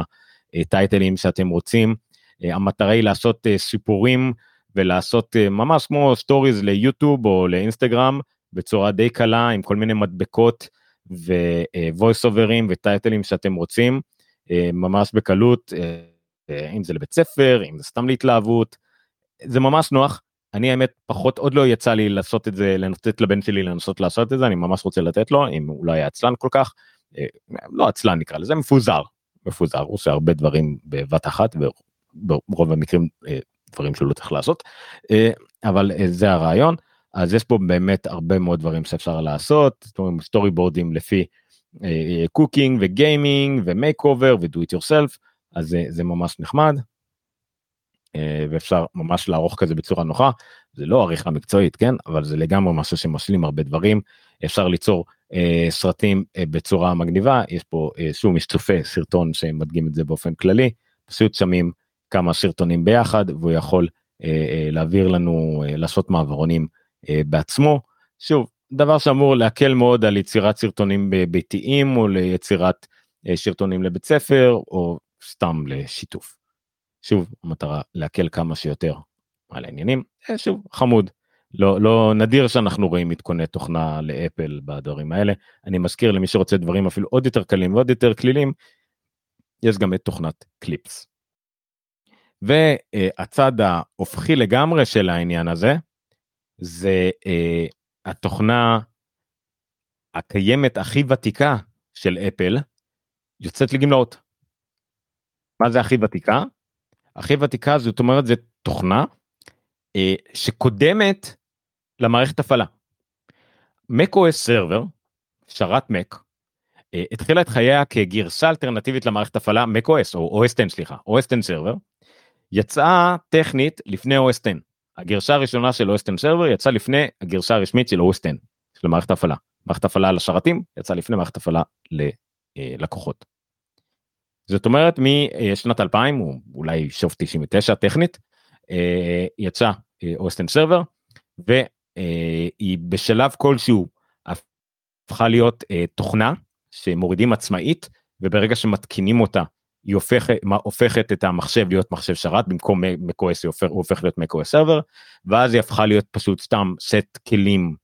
ה-title ים שאתם רוצים. אה, המטרה היא לעשות אה, סיפורים ולעשות אה, ממש כמו סטוריז ליוטיוב או לאינסטגרם בצורה די קלה עם כל מיני מדבקות ו-voice over ים ו-title ים שאתם רוצים. אה, ממש בקלות, אה, אה, אם זה לבית ספר, אם זה סתם להתלהבות, זה ממש נוח. אני האמת פחות עוד לא יצא לי לעשות את זה, לתת לבן שלי לנסות לעשות את זה, אני ממש רוצה לתת לו, אם הוא לא היה עצלן כל כך, לא עצלן נקרא לזה, מפוזר, מפוזר, הוא עושה הרבה דברים בבת אחת, וברוב המקרים דברים שהוא לא צריך לעשות, אבל זה הרעיון. אז יש פה באמת הרבה מאוד דברים שאפשר לעשות, storyboard ים לפי cooking ו gaming ו makeover ו do it yourself אז זה, זה ממש נחמד. אה, ואפשר ממש לערוך כזה בצורה נוחה. זה לא עריכה מקצועית כן? אבל זה לגמרי משהו שמשלים הרבה דברים. אפשר ליצור אה, סרטים אה, בצורה מגניבה. יש פה אה, שוב יש צופה סרטון שמדגים את זה באופן כללי. פשוט שמים כמה סרטונים ביחד והוא יכול אה, אה, להעביר לנו אה, לעשות מעברונים אה, בעצמו שוב דבר שאמור להקל מאוד על יצירת סרטונים ביתיים או ליצירת אה, סרטונים לבית ספר או סתם לשיתוף. שוב המטרה להקל כמה שיותר על העניינים אה, שוב חמוד לא לא נדיר שאנחנו רואים עדכוני תוכנה לאפל בדברים האלה אני מזכיר למי שרוצה דברים אפילו עוד יותר קלים ועוד יותר כלילים יש גם את תוכנת קליפס. והצד ההופכי לגמרי של העניין הזה זה אה, התוכנה הקיימת הכי ותיקה של אפל יוצאת לגמלאות. מה זה הכי ותיקה? הכי ותיקה זאת אומרת זה תוכנה אה, שקודמת למערכת הפעלה. macOS סרבר, שרת Mac, אה, התחילה את חייה כגרסה אלטרנטיבית למערכת הפעלה macOS או OS 10 סליחה, OS 10 סרבר, יצאה טכנית לפני OS 10. הגרשה הראשונה של 10 Server יצאה לפני הגרשה הרשמית של 10 של מערכת הפעלה. מערכת הפעלה לשרתים יצאה לפני מערכת הפעלה ללקוחות. זאת אומרת משנת 2000 או אולי שוב 99 טכנית אה, יצא 10 Server והיא בשלב כלשהו הפכה להיות אה, תוכנה שמורידים עצמאית וברגע שמתקינים אותה היא הופכת, הופכת את המחשב להיות מחשב שרת במקום macOS היא הוא הופך להיות macOS סרבר ואז היא הפכה להיות פשוט סתם סט כלים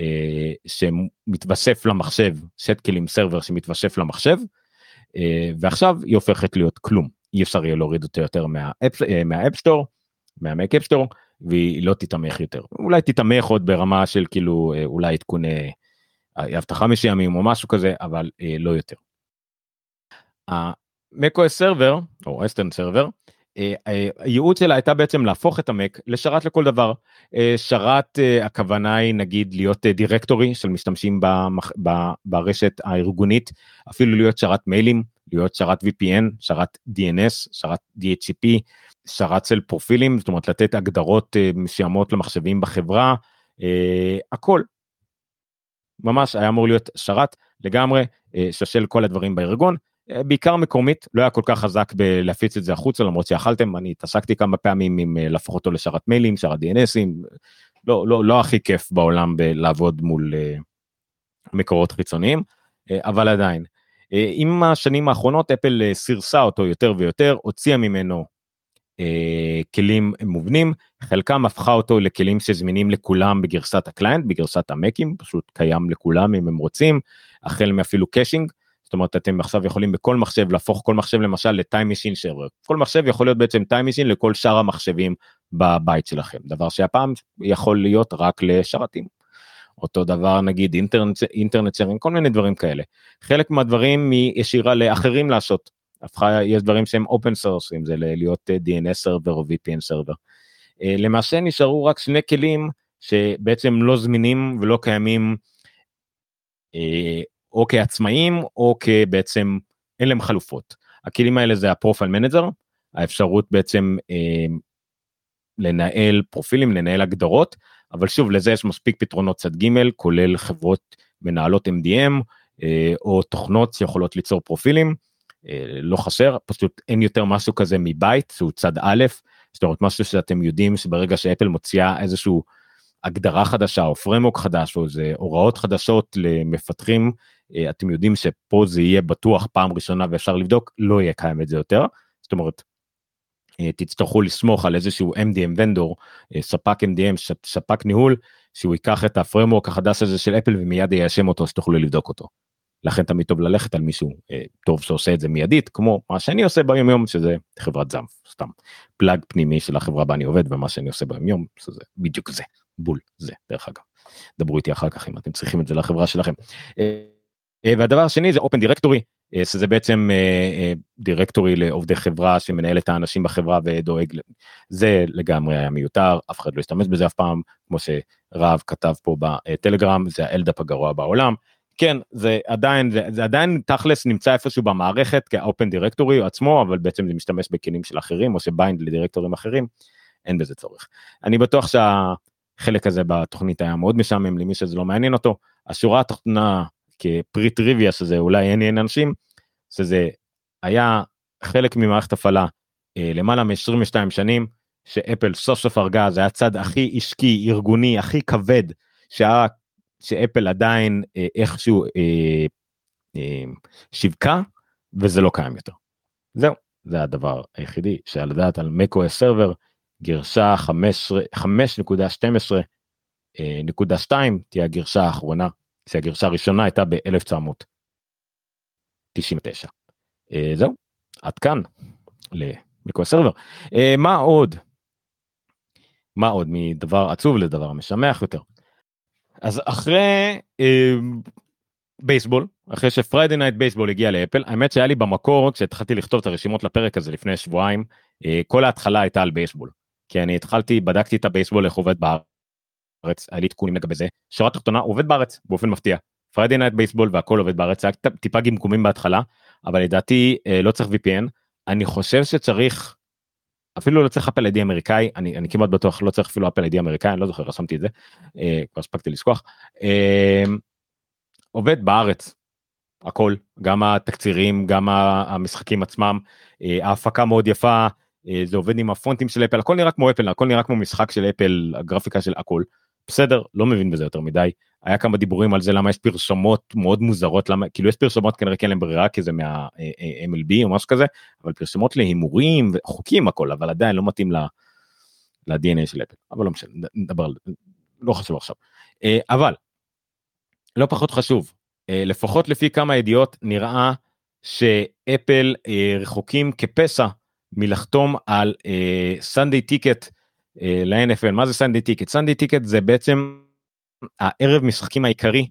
אה, שמתווסף למחשב סט כלים server שמתווסף למחשב אה, ועכשיו היא הופכת להיות כלום אי אפשר יהיה להוריד אותה יותר מהאפסטור מהמק אפסטור והיא לא תתמך יותר אולי תתמך עוד ברמה של כאילו אה, אולי עדכוני אבטחה מסוימים או משהו כזה אבל אה, לא יותר. ה macOS Server או OS X Server הייעוד שלה הייתה בעצם להפוך את המק לשרת לכל דבר. אה, שרת הכוונה היא נגיד להיות דירקטורי של משתמשים במח... ברשת הארגונית אפילו להיות שרת מיילים להיות שרת VPN שרת DNS שרת DHCP שרת של פרופילים זאת אומרת לתת הגדרות מסוימות למחשבים בחברה הכל ממש היה אמור להיות שרת לגמרי אה, שושל כל הדברים בארגון אה, בעיקר מקומית לא היה כל כך חזק בלהפיץ את זה החוצה למרות שיכלתם אני התעסקתי כמה פעמים עם אה, להפוך אותו לשרת מיילים שרת DNSים לא לא לא הכי כיף בעולם בלעבוד מול מקורות חיצוניים אבל עדיין. עם השנים האחרונות אפל סירסה אותו יותר ויותר הוציאה ממנו אה, כלים מובנים חלקם הפכה אותו לכלים שזמינים לכולם בגרסת ה client בגרסת המקים פשוט קיים לכולם אם הם רוצים החל מאפילו caching אומרת אתם עכשיו יכולים בכל מחשב להפוך כל מחשב למשל ל Time Machine server כל מחשב יכול להיות בעצם Time Machine לכל שאר המחשבים בבית שלכם דבר שהפעם יכול להיות רק לשרתים. אותו דבר נגיד אינטרנט אינטרנט שרים כל מיני דברים כאלה חלק מהדברים מישירה לאחרים לעשות הפכה, יש דברים שהם source, אם זה להיות אה, DNS סרבר או VPN סרבר. אה, למעשה נשארו רק שני כלים שבעצם לא זמינים ולא קיימים אה, או כעצמאים או כבעצם אין להם חלופות. הכלים האלה זה ה Profile Manager, האפשרות בעצם לנהל פרופילים, לנהל הגדרות, אבל שוב לזה יש מספיק פתרונות צד ג' כולל חברות מנהלות MDM או תוכנות שיכולות ליצור פרופילים. אה, לא חסר פשוט אין יותר משהו כזה מבית שהוא צד א' זאת אומרת משהו שאתם יודעים שברגע שאפל מוציאה איזשהו הגדרה חדשה או פריימוורק חדש או איזה הוראות חדשות למפתחים אה, אתם יודעים שפה זה יהיה בטוח פעם ראשונה ואפשר לבדוק לא יהיה קיים את זה יותר זאת אומרת. אה, תצטרכו לסמוך על איזשהו MDM ונדור ספק MDM ספק ניהול שהוא ייקח את הפרמוק החדש הזה של אפל ומיד יישם אותו שתוכלו לבדוק אותו. לכן תמיד טוב ללכת על מישהו אה, טוב שעושה את זה מיידית כמו מה שאני עושה ביום יום שזה חברת זאמפ סתם פלאג פנימי של החברה בה אני עובד ומה שאני עושה ביום יום שזה בדיוק זה בול זה דרך אגב. דברו איתי אחר כך אם אתם צריכים את זה לחברה שלכם. אה, אה, והדבר השני זה open directory אה, שזה בעצם directory אה, לעובדי חברה שמנהל את האנשים בחברה ודואג זה לגמרי היה מיותר אף אחד לא השתמש בזה אף פעם כמו שרב כתב פה בטלגרם זה ה LDAP הגרוע בעולם כן זה עדיין זה, זה עדיין תכלס נמצא איפשהו במערכת כ open directory עצמו אבל בעצם זה משתמש בכלים של אחרים או שbind ל directory ים אחרים אין בזה צורך. אני בטוח שהחלק הזה בתוכנית היה מאוד משעמם למי שזה לא מעניין אותו השורה התחתונה כפרי טריוויה שזה אולי אין עניין אנשים שזה היה חלק ממערכת הפעלה אה, למעלה מ-22 שנים שאפל סוף סוף הרגה זה היה הצד הכי עסקי ארגוני הכי כבד שהיה שאפל עדיין אה, איכשהו אה, אה, שיווקה וזה לא קיים יותר. זהו זה הדבר היחידי שעל לדעת על macOS סרבר גרשה 5.12.2 אה, תהיה הגרשה האחרונה שהגרשה הראשונה הייתה ב-1999. אה, זהו עד כאן למקו סרבר. אה, מה עוד? מה עוד מדבר עצוב לדבר משמח יותר. אז אחרי אה, בייסבול אחרי ש Friday Night Baseball הגיע לאפל האמת שהיה לי במקור כשהתחלתי לכתוב את הרשימות לפרק הזה לפני שבועיים אה, כל ההתחלה הייתה על בייסבול. כי אני התחלתי בדקתי את הבייסבול איך עובד בארץ היה לי עדכונים לגבי זה. שורה תחתונה עובד בארץ באופן מפתיע. Friday Night Baseball והכל עובד בארץ היה טיפה גמגומים בהתחלה אבל לדעתי אה, לא צריך VPN אני חושב שצריך אפילו לא צריך אפל ID אמריקאי אני אני כמעט בטוח לא צריך אפילו אפל ID אמריקאי אני לא זוכר רשמתי את זה אה, כבר הספקתי לשכוח. אה, עובד בארץ הכל גם התקצירים גם המשחקים עצמם אה, ההפקה מאוד יפה זה עובד עם הפונטים של אפל הכל נראה כמו אפל הכל נראה כמו משחק של אפל הגרפיקה של הכל בסדר לא מבין בזה יותר מדי. היה כמה דיבורים על זה למה יש פרסומות מאוד מוזרות למה כאילו יש פרסומות כנראה כן להם ברירה כי זה מה mlb או משהו כזה אבל פרסומות להימורים וחוקים הכל אבל עדיין לא מתאים ל-DNA של אפל. אבל לא משנה נדבר על זה לא חשוב עכשיו. אבל לא פחות חשוב לפחות לפי כמה ידיעות נראה שאפל רחוקים כפסע מלחתום על Sunday Ticket ל-NFL מה זה Sunday Ticket Sunday Ticket זה בעצם הערב משחקים העיקרי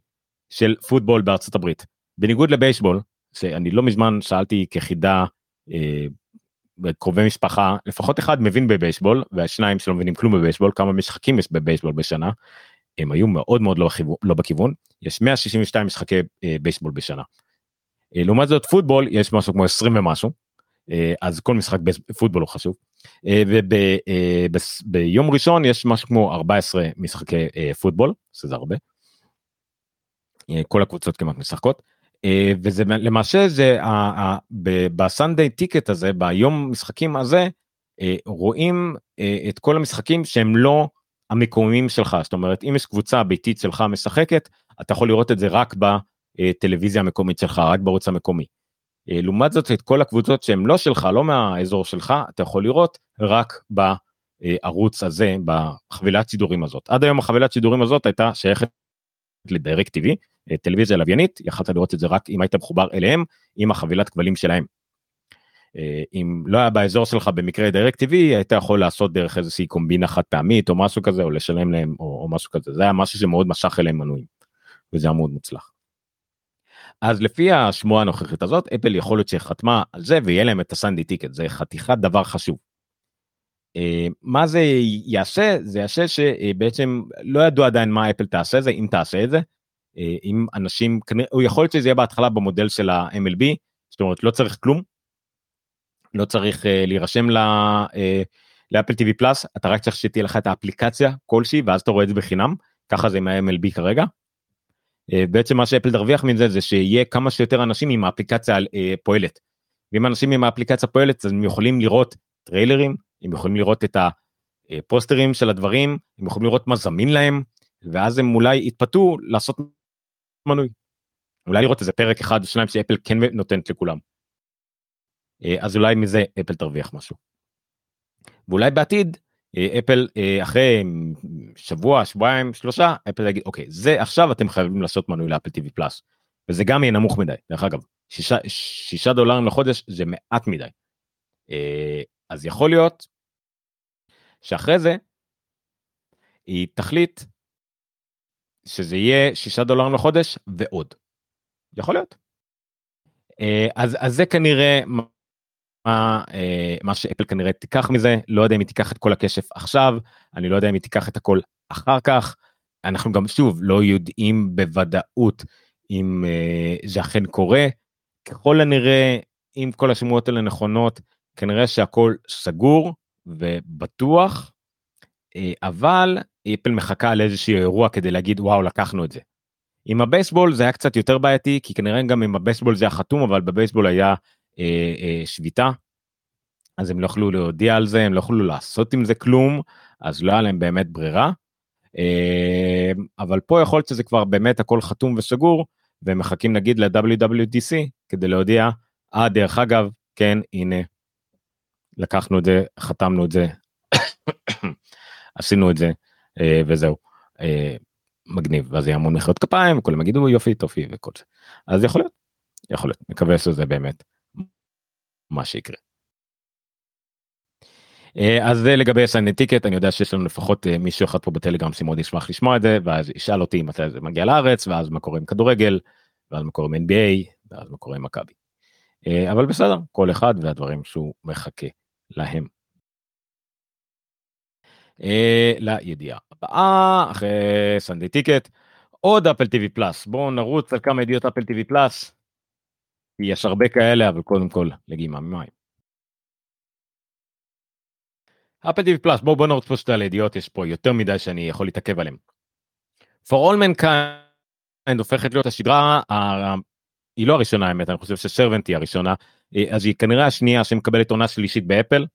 של פוטבול בארצות הברית בניגוד לבייסבול שאני לא מזמן שאלתי כחידה אה, קרובי משפחה לפחות אחד מבין בבייסבול והשניים שלא מבינים כלום בבייסבול כמה משחקים יש בבייסבול בשנה. הם היו מאוד מאוד לא, חיוו, לא בכיוון יש 162 משחקי אה, בייסבול בשנה. אה, לעומת זאת פוטבול יש משהו כמו 20 ומשהו אה, אז כל משחק פוטבול הוא חשוב. אה, וביום אה, ראשון יש משהו כמו 14 משחקי פוטבול שזה הרבה. כל הקבוצות כמעט משחקות. וזה למעשה זה בסנדיי טיקט הזה ביום משחקים הזה רואים את כל המשחקים שהם לא המקומיים שלך זאת אומרת אם יש קבוצה ביתית שלך משחקת אתה יכול לראות את זה רק בטלוויזיה המקומית שלך רק בערוץ המקומי. אה, לעומת זאת את כל הקבוצות שהן לא שלך לא מהאזור שלך אתה יכול לראות רק בערוץ הזה בחבילת סידורים הזאת עד היום החבילת סידורים הזאת הייתה שייכת לדירקט טיווי אה, טלוויזיה לוויינית יכלת לראות את זה רק אם היית מחובר אליהם עם החבילת כבלים שלהם. אה, אם לא היה באזור שלך במקרה דירקט טיווי היית יכול לעשות דרך איזושהי קומבינה חד פעמית או משהו כזה או לשלם להם או, או משהו כזה זה היה משהו שמאוד משך אליהם מנויים. וזה היה מאוד מוצלח. אז לפי השמועה הנוכחית הזאת אפל יכול להיות שחתמה על זה ויהיה להם את הסנדי טיקט זה חתיכת דבר חשוב. Uh, מה זה יעשה זה יעשה שבעצם לא ידעו עדיין מה אפל תעשה זה אם תעשה את זה. Uh, אם אנשים הוא יכול להיות שזה יהיה בהתחלה במודל של ה-MLB זאת אומרת לא צריך כלום. לא צריך uh, להירשם לאפל TV פלאס אתה רק צריך שתהיה לך את האפליקציה כלשהי ואז אתה רואה את זה בחינם ככה זה עם ה-MLB כרגע. אה, בעצם מה שאפל תרוויח מזה זה שיהיה כמה שיותר אנשים עם האפליקציה אה, פועלת. ואם אנשים עם האפליקציה פועלת אז הם יכולים לראות טריילרים, הם יכולים לראות את הפוסטרים של הדברים, הם יכולים לראות מה זמין להם, ואז הם אולי יתפתו לעשות מנוי. אולי לראות איזה פרק אחד או שניים שאפל כן נותנת לכולם. אה, אז אולי מזה אפל תרוויח משהו. ואולי בעתיד אה, אפל אה, אחרי שבוע שבועיים שלושה אפל יגיד אוקיי זה עכשיו אתם חייבים לעשות מנוי לאפל טיווי פלאס וזה גם יהיה נמוך מדי דרך אגב שישה, שישה דולרים לחודש זה מעט מדי. אה, אז יכול להיות שאחרי זה היא תחליט שזה יהיה שישה דולרים לחודש ועוד. יכול להיות. אז, אז זה כנראה מה, אה, מה שאפל כנראה תיקח מזה, לא יודע אם היא תיקח את כל הכסף עכשיו, אני לא יודע אם היא תיקח את הכל אחר כך. אנחנו גם שוב לא יודעים בוודאות אם אה, זה אכן קורה. ככל הנראה, אם כל השמועות האלה נכונות, כנראה שהכל סגור ובטוח, אה, אבל אפל מחכה לאיזשהו אירוע כדי להגיד וואו לקחנו את זה. עם הבייסבול זה היה קצת יותר בעייתי כי כנראה גם עם הבייסבול זה היה חתום אבל בבייסבול היה שביתה. אז הם לא יכלו להודיע על זה, הם לא יכלו לעשות עם זה כלום, אז לא היה להם באמת ברירה. אה, אבל פה יכול להיות שזה כבר באמת הכל חתום וסגור, והם מחכים נגיד ל-WWDC כדי להודיע, אה דרך אגב, כן, הנה, לקחנו את זה, חתמנו את זה, עשינו את זה, וזהו. מגניב ואז יהיה המון מחיאות כפיים וכולם יגידו יופי טופי וכל זה אז יכול להיות יכול להיות מקווה שזה באמת מה שיקרה. אה, אז זה לגבי סנדי טיקט אני יודע שיש לנו לפחות אה, מישהו אחד פה בטלגרם שמאוד ישמח לשמוע את זה ואז ישאל אותי מתי זה מגיע לארץ ואז מה קורה עם כדורגל ואז מה קורה עם NBA ואז מה קורה עם מכבי. אה, אבל בסדר כל אחד והדברים שהוא מחכה להם. לידיעה הבאה אחרי סנדי טיקט עוד אפל טיווי פלאס בואו נרוץ על כמה ידיעות אפל טיווי פלאס יש הרבה כאלה, אבל קודם כל לגימה ממים. אפל טיווי פלאס, בואו בוא פה שתי על הידיעות, יש פה יותר מדי שאני יכול להתעכב עליהם. For all mankind הופכת להיות הסדרה, היא לא הראשונה האמת, אני חושב ש Servant היא הראשונה, אז היא כנראה השנייה שמקבלת עונה שלישית באפל.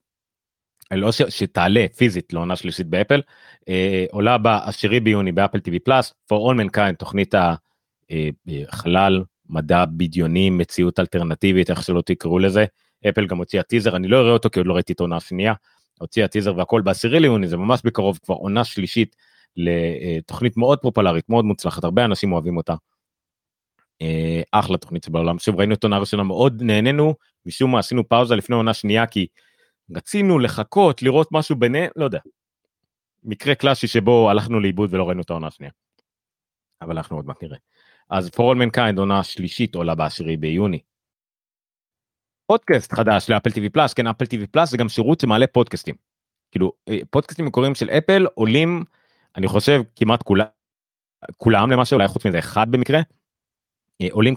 לא ש, שתעלה פיזית לעונה שלישית באפל, אה, עולה בעשירי ביוני באפל TV Plus, for all mankind, תוכנית החלל, אה, מדע בדיוני, מציאות אלטרנטיבית, איך שלא תקראו לזה, אפל גם הוציאה טיזר, אני לא אראה אותו כי עוד לא ראיתי את העונה השנייה, הוציאה טיזר והכל בעשירי ליוני, זה ממש בקרוב כבר עונה שלישית לתוכנית מאוד פופולרית, מאוד מוצלחת, הרבה אנשים אוהבים אותה. אה, אחלה תוכנית שבעולם, שוב ראינו את עונה ראשונה מאוד נהנינו, משום מה עשינו פאוזה לפני עונה שנייה כי רצינו לחכות לראות משהו ביניהם, לא יודע. מקרה קלאסי שבו הלכנו לאיבוד ולא ראינו את העונה השנייה. אבל אנחנו עוד מעט נראה. אז For All Mankind עונה שלישית עולה בעשירי ביוני. פודקאסט חדש לאפל TV פלאס, כן אפל TV פלאס זה גם שירות שמעלה פודקאסטים. כאילו אה, פודקאסטים מקוריים של אפל עולים אני חושב כמעט כולם כולם למשל אולי חוץ מזה אחד במקרה אה, עולים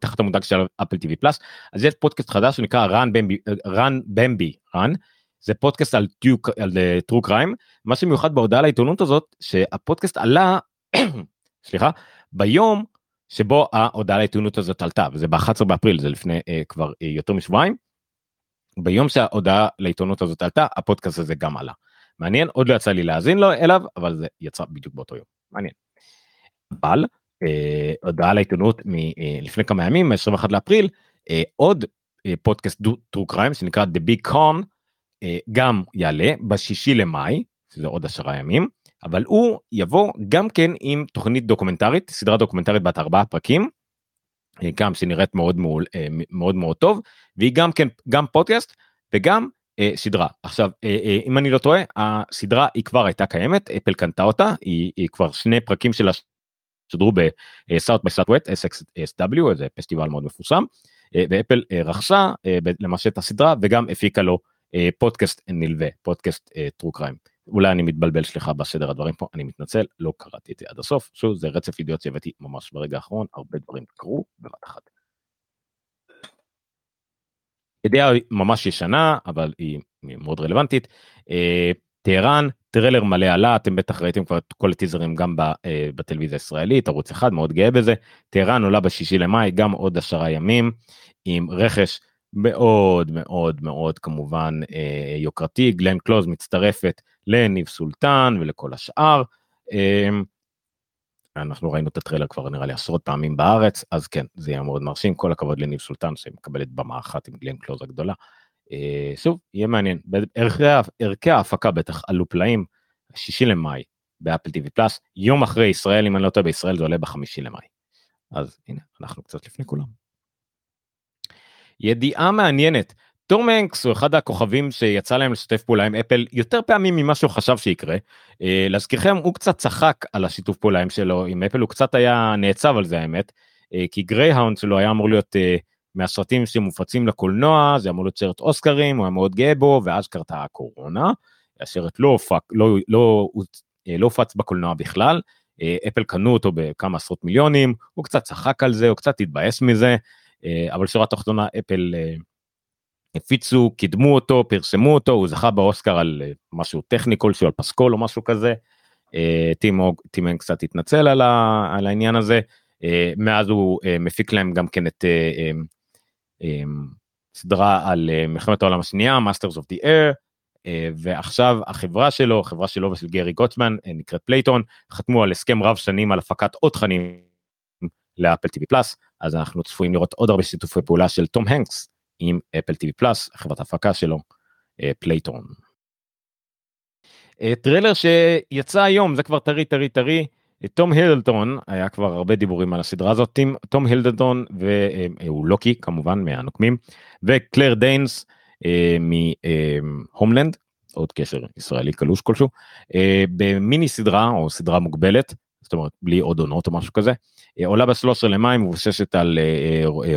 תחת המותג של אפל TV Plus אז יש פודקאסט חדש שנקרא Run Bambi Run Bambi Run זה פודקאסט על טרו על טרו אה, crime מה שמיוחד בהודעה לעיתונות הזאת שהפודקאסט עלה סליחה ביום שבו ההודעה לעיתונות הזאת עלתה וזה ב-11 באפריל זה לפני uh, כבר uh, יותר משבועיים. ביום שההודעה לעיתונות הזאת עלתה הפודקאסט הזה גם עלה. מעניין עוד לא יצא לי להאזין לו אליו אבל זה יצא בדיוק באותו יום מעניין. אבל אה, הודעה לעיתונות מלפני כמה ימים 21 לאפריל אה, עוד אה, פודקאסט טרו קריים שנקרא The Big Con אה, גם יעלה בשישי למאי שזה עוד עשרה ימים אבל הוא יבוא גם כן עם תוכנית דוקומנטרית סדרה דוקומנטרית בת ארבעה פרקים. אה, גם שנראית מאוד מאוד אה, מאוד מאוד טוב והיא גם כן גם פודקאסט וגם אה, סדרה עכשיו אה, אה, אם אני לא טועה הסדרה היא כבר הייתה קיימת אפל קנתה אותה היא, היא כבר שני פרקים שלה שודרו בסאוט בסאוט ווט SXSW איזה פסטיבל מאוד מפורסם אה, ואפל אה, רכשה אה, למעשה את הסדרה וגם הפיקה לו אה, פודקאסט נלווה פודקאסט טרו קריים אולי אני מתבלבל סליחה בסדר הדברים פה אני מתנצל לא קראתי את זה עד הסוף שוב זה רצף ידיעות שהבאתי ממש ברגע האחרון הרבה דברים קרו בבת אחת. ידיעה ממש ישנה אבל היא מאוד רלוונטית. אה, טהרן טריילר מלא עלה אתם בטח ראיתם כבר את כל הטיזרים גם אה, בטלוויזיה הישראלית ערוץ אחד מאוד גאה בזה. טהרן עולה בשישי למאי גם עוד עשרה ימים עם רכש מאוד מאוד מאוד כמובן אה, יוקרתי גלן קלוז מצטרפת לניב סולטן ולכל השאר. אנחנו ראינו את הטריילר כבר נראה לי עשרות פעמים בארץ אז כן זה יהיה מאוד מרשים כל הכבוד לניב סולטן שמקבלת במה אחת עם גלן קלוז הגדולה. אה, שוב יהיה מעניין ערכי ההפקה בטח עלו פלאים שישי למאי באפל טיווי פלאס יום אחרי ישראל אם אני לא טועה בישראל זה עולה בחמישי למאי. אז הנה אנחנו קצת לפני כולם. ידיעה מעניינת תום הנקס הוא אחד הכוכבים שיצא להם לשתף פעולה עם אפל יותר פעמים ממה שהוא חשב שיקרה. אה, להזכירכם הוא קצת צחק על השיתוף פעולה שלו עם אפל הוא קצת היה נעצב על זה האמת אה, כי Greyhound שלו היה אמור להיות אה, מהסרטים שמופצים לקולנוע זה אמור להיות סרט אוסקרים הוא היה מאוד גאה בו ואז קרתה הקורונה. הסרט לא הופק לא לא לא הופץ בקולנוע בכלל אפל קנו אותו בכמה עשרות מיליונים הוא קצת צחק על זה הוא קצת התבאס מזה אבל שורה תחתונה אפל. הפיצו, קידמו אותו, פרסמו אותו, הוא זכה באוסקר על אה, משהו טכני כלשהו, על פסקול או משהו כזה. אה, טים קצת התנצל על, על העניין הזה. אה, מאז הוא מפיק להם גם כן את סדרה על מלחמת העולם השנייה, Masters of the Air, ועכשיו החברה שלו, חברה שלו ושל גארי גוצמן, נקראת Playtone, חתמו על הסכם רב שנים על הפקת עוד תכנים לאפל TV Plus, אז אנחנו צפויים לראות עוד הרבה שיתופי פעולה של תום הנקס עם אפל TV Plus חברת ההפקה שלו פלייטון. אה, טריילר שיצא היום זה כבר טרי טרי טרי טום הידלסטון היה כבר הרבה דיבורים על הסדרה הזאת טום הידלסטון והוא אה, לוקי כמובן מהנוקמים וקלר דיינס אה, מהומלנד עוד קשר ישראלי קלוש כלשהו במיני סדרה או סדרה מוגבלת זאת אומרת בלי עוד עונות או משהו כזה עולה ב-13 למאי מבוססת על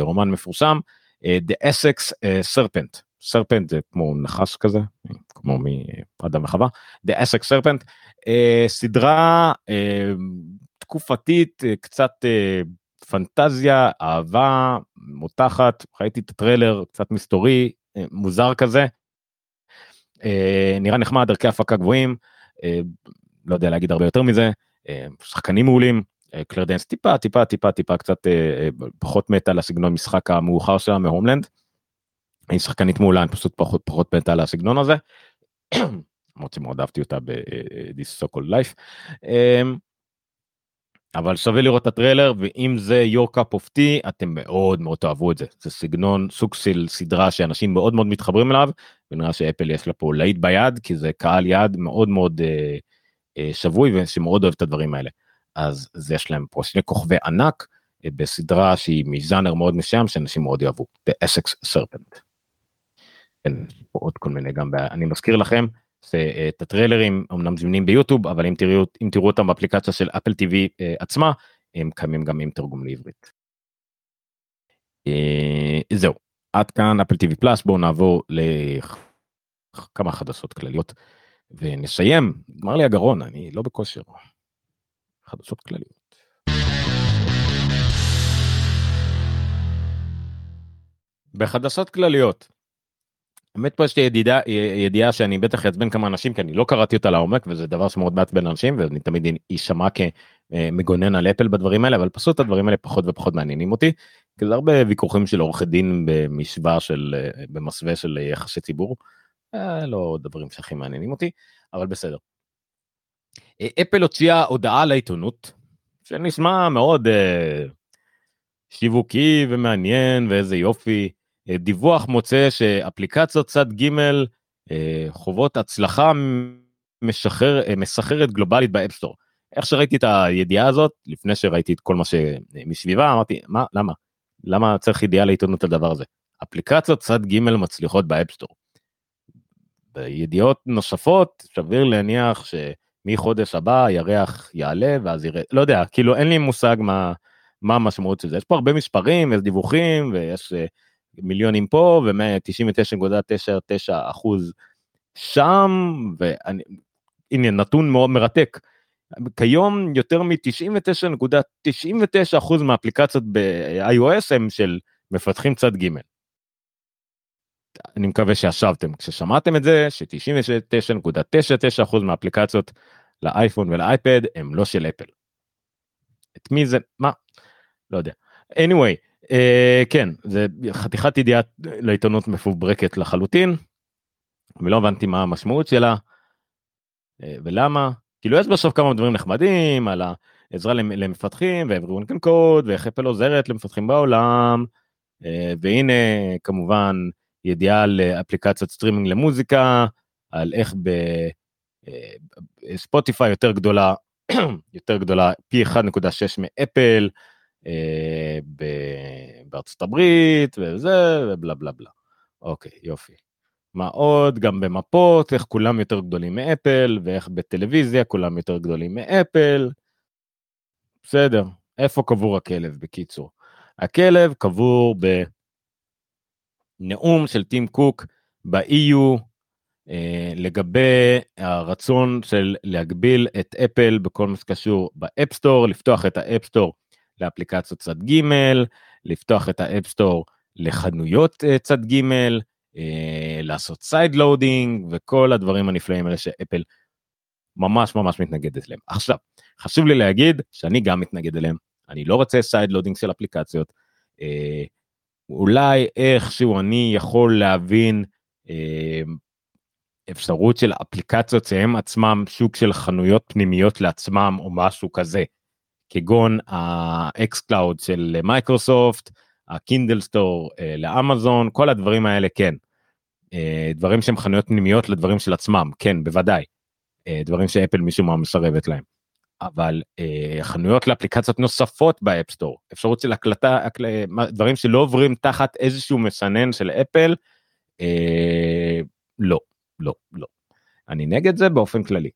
רומן מפורסם אה, The Essex אה, Serpent, סרפנט זה כמו נחש כזה, כמו מאדם וחווה, The Essex Serpent, אה, סדרה תקופתית, קצת פנטזיה, אהבה, מותחת, ראיתי את הטריילר, קצת מסתורי, מוזר כזה, נראה נחמד, ערכי הפקה גבוהים, לא יודע להגיד הרבה יותר מזה, שחקנים מעולים, קלר דנס טיפה טיפה טיפה טיפה קצת אה, אה, פחות מתה על הסגנון משחק המאוחר שלה מהומלנד. היא שחקנית מעולה אני פשוט פחות פחות מתה על הסגנון הזה. למרות שמאוד אהבתי אותה ב-This So Called Life. אמ, אבל שווה לראות את הטריילר ואם זה your cup of tea אתם מאוד מאוד תאהבו את זה זה סגנון סוג של סדרה שאנשים מאוד מאוד מתחברים אליו ונראה שאפל יש לה פה להיט ביד כי זה קהל יעד מאוד מאוד אה, אה, שבוי ושמאוד אוהב את הדברים האלה. אז זה יש להם פה שני כוכבי ענק אה, בסדרה שהיא מז'אנר מאוד מסוים שאנשים מאוד יאהבו. The Essex Serpent. כן, עוד כל מיני גם, אני מזכיר לכם אה, את הטריילרים אמנם זמינים ביוטיוב אבל אם תראו אם תראו אותם באפליקציה של אפל טיווי אה, עצמה הם קיימים גם עם תרגום לעברית. אה, זהו עד כאן אפל טיווי פלאס בואו נעבור לכמה חדשות כלליות ונסיים נגמר לי הגרון אני לא בכושר. חדשות כלליות. בחדשות כלליות באמת פה יש לי ידיעה, ידיעה שאני בטח אעצבן כמה אנשים כי אני לא קראתי אותה לעומק וזה דבר שמאוד מעצבן אנשים ואני תמיד אשמע כמגונן על אפל בדברים האלה אבל פשוט הדברים האלה פחות ופחות מעניינים אותי. כי זה הרבה ויכוחים של עורכי דין במשוואה של במסווה של יחסי ציבור. אה, לא דברים שהכי מעניינים אותי אבל בסדר. אפל הוציאה הודעה לעיתונות שנשמע מאוד אה, שיווקי ומעניין ואיזה יופי. אה, דיווח מוצא שאפליקציות צד ג' אה, חוות הצלחה משחרר, אה, מסחררת גלובלית ב App Store. איך שראיתי את הידיעה הזאת לפני שראיתי את כל מה שמסביבה אמרתי מה למה למה צריך ידיעה לעיתונות הדבר הזה אפליקציות צד ג' מצליחות ב App Store. בידיעות נוספות סביר להניח שמחודש הבא הירח יעלה ואז יראה לא יודע כאילו אין לי מושג מה מה המשמעות של זה יש פה הרבה מספרים יש דיווחים ויש מיליונים פה ו-199.99 אחוז שם והנה נתון מאוד מרתק. כיום יותר מ-99.99 אחוז מהאפליקציות ב-iOS הם של מפתחים צד ג'. אני מקווה שישבתם כששמעתם את זה ש-99.99 אחוז מהאפליקציות לאייפון ולאייפד הם לא של אפל. את מי זה מה לא יודע anyway Uh, כן זה חתיכת ידיעה לעיתונות מפוברקת לחלוטין. ולא הבנתי מה המשמעות שלה uh, ולמה כאילו יש בסוף כמה דברים נחמדים על העזרה למפתחים ו everyone can code ואיך אפל עוזרת למפתחים בעולם אה, והנה כמובן ידיעה על אפליקציות סטרימינג למוזיקה על איך בספוטיפיי יותר גדולה יותר גדולה פי 1.6 מאפל. אה, בארצות הברית וזה ובלה בלה בלה. אוקיי יופי. מה עוד גם במפות איך כולם יותר גדולים מאפל ואיך בטלוויזיה כולם יותר גדולים מאפל. בסדר איפה קבור הכלב בקיצור. הכלב קבור בנאום של טים קוק ב-EU אה, לגבי הרצון של להגביל את אפל בכל מה שקשור באפסטור לפתוח את האפסטור לאפליקציות צד ג', לפתוח את ה App Store לחנויות אה, צד ג', אה, לעשות side loading וכל הדברים הנפלאים האלה שאפל ממש ממש מתנגדת להם. עכשיו, חשוב לי להגיד שאני גם מתנגד אליהם, אני לא רוצה side loading של אפליקציות. אה, אולי איכשהו אני יכול להבין אה, אפשרות של אפליקציות שהם עצמם שוק של חנויות פנימיות לעצמם או משהו כזה. כגון ה xCloud של מייקרוסופט, ה Kindle Store אה, לאמזון, כל הדברים האלה כן. אה, דברים שהם חנויות פנימיות לדברים של עצמם, כן, בוודאי. אה, דברים שאפל משום מה מסרבת להם. אבל חנויות לאפליקציות נוספות ב App Store, אפשרות של הקלטה, דברים שלא עוברים תחת איזשהו מסנן של אפל, לא, לא, לא. אני נגד זה באופן כללי.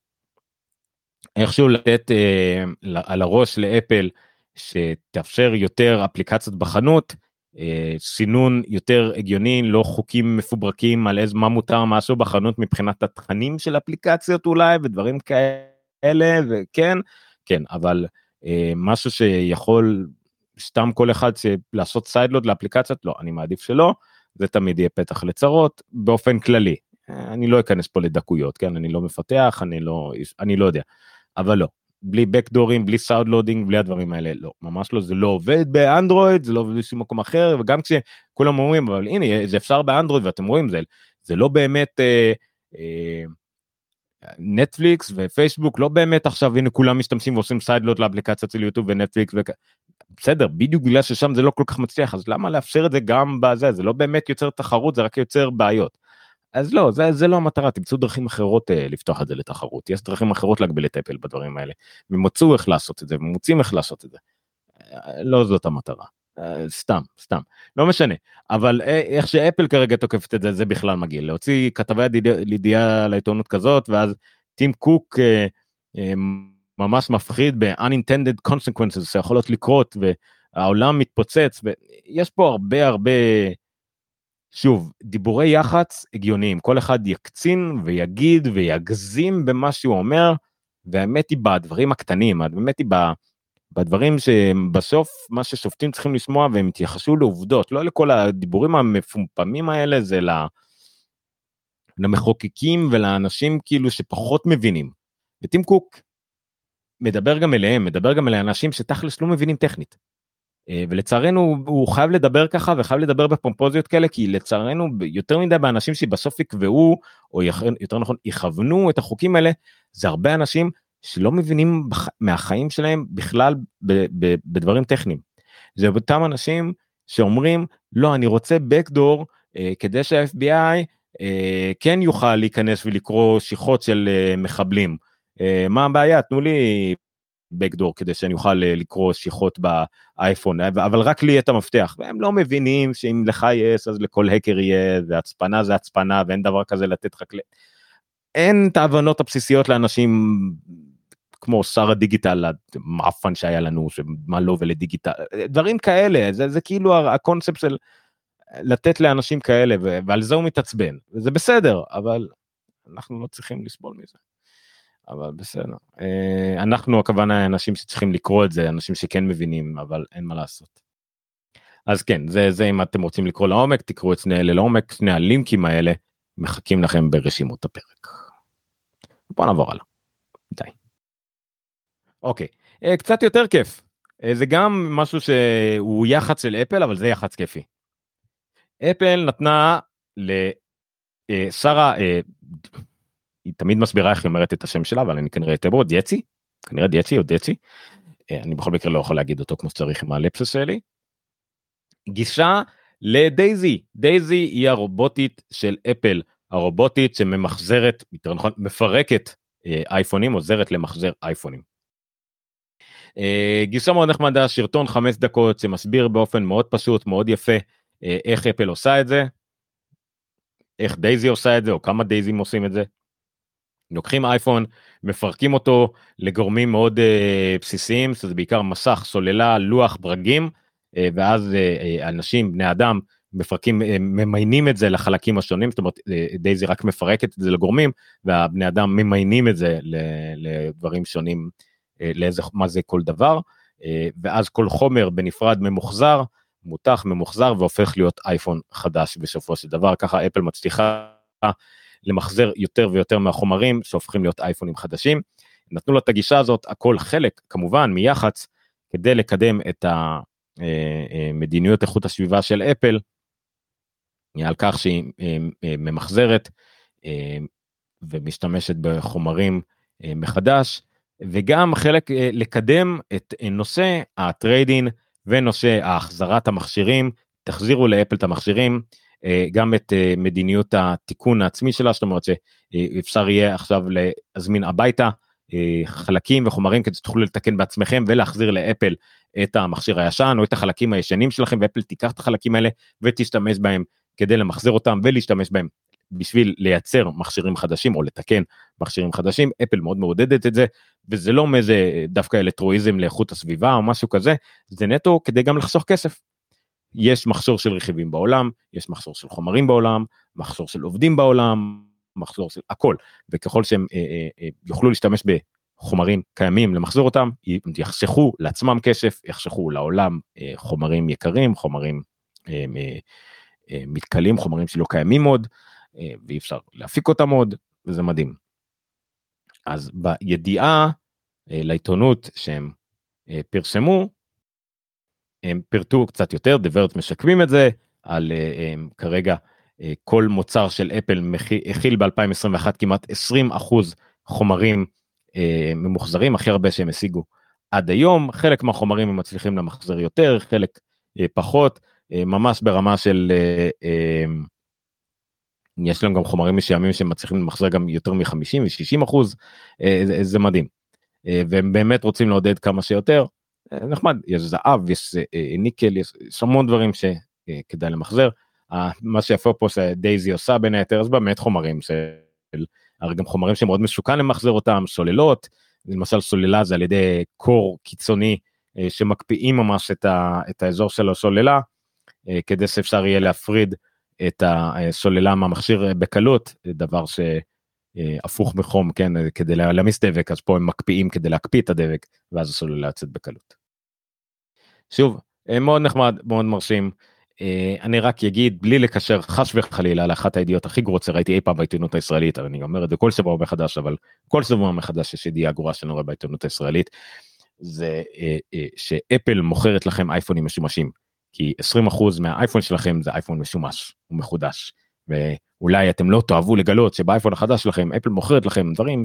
איכשהו לתת אה, על הראש לאפל שתאפשר יותר אפליקציות בחנות, אה, סינון יותר הגיוני, לא חוקים מפוברקים על איזה מה מותר משהו בחנות מבחינת התכנים של אפליקציות אולי ודברים כאלה וכן, כן, אבל אה, משהו שיכול סתם כל אחד לעשות sideload לאפליקציות, לא, אני מעדיף שלא, זה תמיד יהיה פתח לצרות באופן כללי. אה, אני לא אכנס פה לדקויות, כן, אני לא מפתח, אני לא, אני לא יודע. אבל לא. בלי backdoor ים, בלי side loading, בלי הדברים האלה, לא, ממש לא, זה לא עובד באנדרואיד, זה לא עובד בשום מקום אחר, וגם כשכולם אומרים, אבל הנה, זה אפשר באנדרואיד, ואתם רואים, זה, זה לא באמת אה, אה, נטפליקס ופייסבוק לא באמת עכשיו הנה כולם משתמשים ועושים sideload לאפליקציות של יוטיוב ונטפליקס וכ... בסדר בדיוק בגלל ששם זה לא כל כך מצליח אז למה לאפשר את זה גם בזה זה לא באמת יוצר תחרות זה רק יוצר בעיות. אז לא זה, זה לא המטרה תמצאו דרכים אחרות אה, לפתוח את זה לתחרות יש דרכים אחרות להגביל את אפל בדברים האלה ומצאו איך לעשות את זה ומוצאים איך לעשות את זה. אה, לא זאת המטרה. אה, סתם סתם. לא משנה. אבל אה, איך שאפל כרגע תוקפת את זה זה בכלל מגעיל. להוציא כתבי ידיעה לעיתונות כזאת ואז טים קוק אה, אה, ממש מפחיד ב-unintended consequences שיכולות לקרות והעולם מתפוצץ ויש פה הרבה הרבה שוב דיבורי יח"צ הגיוניים. כל אחד יקצין ויגיד ויגזים במה שהוא אומר והאמת היא בדברים הקטנים. האמת היא בדברים שבסוף מה ששופטים צריכים לשמוע והם יתייחסו לעובדות לא לכל הדיבורים המפומפמים האלה זה למחוקקים ולאנשים כאילו שפחות מבינים. וטים קוק מדבר גם אליהם מדבר גם אל האנשים שתכלס לא מבינים טכנית. אה, ולצערנו הוא חייב לדבר ככה וחייב לדבר בפומפוזיות כאלה כי לצערנו יותר מדי באנשים שבסוף יקבעו או יותר נכון יכוונו את החוקים האלה זה הרבה אנשים שלא מבינים מהחיים שלהם בכלל בדברים טכניים. זה אותם אנשים שאומרים לא אני רוצה backdoor אה, כדי שה-FBI אה, כן יוכל להיכנס ולקרוא שיחות של אה, מחבלים. אה, מה הבעיה תנו לי backdoor כדי שאני אוכל אה, לקרוא שיחות באייפון אבל רק לי את המפתח והם לא מבינים שאם לך יש אז לכל האקר יהיה והצפנה זה הצפנה ואין דבר כזה לתת לך. אין את ההבנות הבסיסיות לאנשים כמו שר הדיגיטל המאפן שהיה לנו שמה לא ולדיגיטל דברים כאלה זה זה כאילו הקונספט של לתת לאנשים כאלה ועל זה הוא מתעצבן וזה בסדר אבל אנחנו לא צריכים לסבול מזה. אבל בסדר אה, אנחנו הכוונה אנשים שצריכים לקרוא את זה אנשים שכן מבינים אבל אין מה לעשות. אז כן זה זה אם אתם רוצים לקרוא לעומק תקראו את שני אלה לעומק שני הלינקים האלה מחכים לכם ברשימות הפרק. בוא נעבור הלאה. אוקיי, אה, קצת יותר כיף. אה, זה גם משהו שהוא יח"צ של אפל, אבל זה יח"צ כיפי. אפל נתנה לשרה, אה, היא תמיד מסבירה איך היא אומרת את השם שלה, אבל אני כנראה אתן בו, דיאצי, כנראה דיאצי או דיאצי. אני בכל מקרה לא יכול להגיד אותו כמו שצריך עם הלפסוס שלי. גישה לדייזי, דייזי היא הרובוטית של אפל, הרובוטית שממחזרת, יותר נכון, מפרקת אייפונים, עוזרת למחזר אייפונים. אה, גישה מאוד נחמדה, שרטון חמש דקות שמסביר באופן מאוד פשוט, מאוד יפה, אה, איך אפל עושה את זה, איך דייזי עושה את זה, או כמה דייזים עושים את זה. לוקחים אייפון, מפרקים אותו לגורמים מאוד uh, בסיסיים, שזה בעיקר מסך, סוללה, לוח, ברגים, uh, ואז uh, אנשים, בני אדם, מפרקים, uh, ממיינים את זה לחלקים השונים, זאת אומרת, uh, דייזי רק מפרקת את זה לגורמים, והבני אדם ממיינים את זה לדברים שונים אה, לאיזה, מה זה כל דבר, אה, ואז כל חומר בנפרד ממוחזר, מותח, ממוחזר והופך להיות אייפון חדש בסופו של דבר, ככה אפל מצליחה למחזר יותר ויותר מהחומרים שהופכים להיות אייפונים חדשים. נתנו לה את הגישה הזאת, הכל חלק כמובן מיח"צ, כדי לקדם את המדיניות אה, איכות הסביבה של אפל, על כך שהיא ממחזרת ומשתמשת בחומרים מחדש, וגם חלק אה, לקדם את אה, נושא הטריידין ונושא החזרת המכשירים, תחזירו לאפל את המכשירים, אה, גם את מדיניות התיקון העצמי שלה, זאת אומרת שאפשר יהיה עכשיו להזמין הביתה חלקים וחומרים כדי שתוכלו לתקן בעצמכם ולהחזיר לאפל את המכשיר הישן או את החלקים הישנים שלכם ואפל תיקח את החלקים האלה ותשתמש בהם כדי למחזר אותם ולהשתמש בהם בשביל לייצר מכשירים חדשים או לתקן מכשירים חדשים אפל מאוד מעודדת את זה וזה לא מאיזה דווקא אלקטרואיזם לאיכות הסביבה או משהו כזה זה נטו כדי גם לחסוך כסף. יש מחסור של רכיבים בעולם יש מחסור של חומרים בעולם מחסור של עובדים בעולם מחסור של הכל וככל שהם אה, אה, אה, יוכלו להשתמש בחומרים קיימים למחזור אותם יחסכו לעצמם כסף יחסכו לעולם אה, חומרים יקרים חומרים אה, אה, מתכלים חומרים שלא קיימים עוד. ואי אפשר להפיק אותם עוד וזה מדהים. אז בידיעה אה, לעיתונות שהם אה, פרסמו הם פירטו קצת יותר דברת משקמים את זה על כרגע כל מוצר של אפל הכיל ב-2021 כמעט 20 אחוז חומרים אה, ממוחזרים הכי הרבה שהם השיגו עד היום חלק מהחומרים הם מצליחים למחזר יותר חלק אה, פחות אה, ממש ברמה של אה, אה, יש להם גם חומרים מסוימים שהם מצליחים למחזר גם יותר מ-50 ו-60 אחוז אה, זה, זה מדהים. אה, והם באמת רוצים לעודד כמה שיותר. אה, נחמד יש זהב יש ניקל יש, יש המון דברים שכדאי למחזר. מה שיפה פה שדייזי עושה בין היתר אז באמת חומרים של הרי גם חומרים שמאוד מסוכן למחזר אותם סוללות. למשל סוללה זה על ידי קור קיצוני שמקפיאים ממש את, ה, את האזור של הסוללה כדי שאפשר יהיה להפריד את הסוללה מהמכשיר בקלות דבר שהפוך מחום כן כדי להעמיס דבק אז פה הם מקפיאים כדי להקפיא את הדבק ואז הסוללה יוצאת בקלות. שוב מאוד נחמד מאוד מרשים אני רק אגיד בלי לקשר חס וחלילה לאחת הידיעות הכי גרועות שראיתי אי פעם בעיתונות הישראלית אני אומר את זה כל שבוע מחדש אבל כל שבוע מחדש יש ידיעה גרועה שאני רואה בעיתונות הישראלית זה שאפל מוכרת לכם אייפונים משומשים כי 20% מהאייפון שלכם זה אייפון משומש, הוא מחודש. ואולי אתם לא תאהבו לגלות שבאייפון החדש שלכם אפל מוכרת לכם דברים,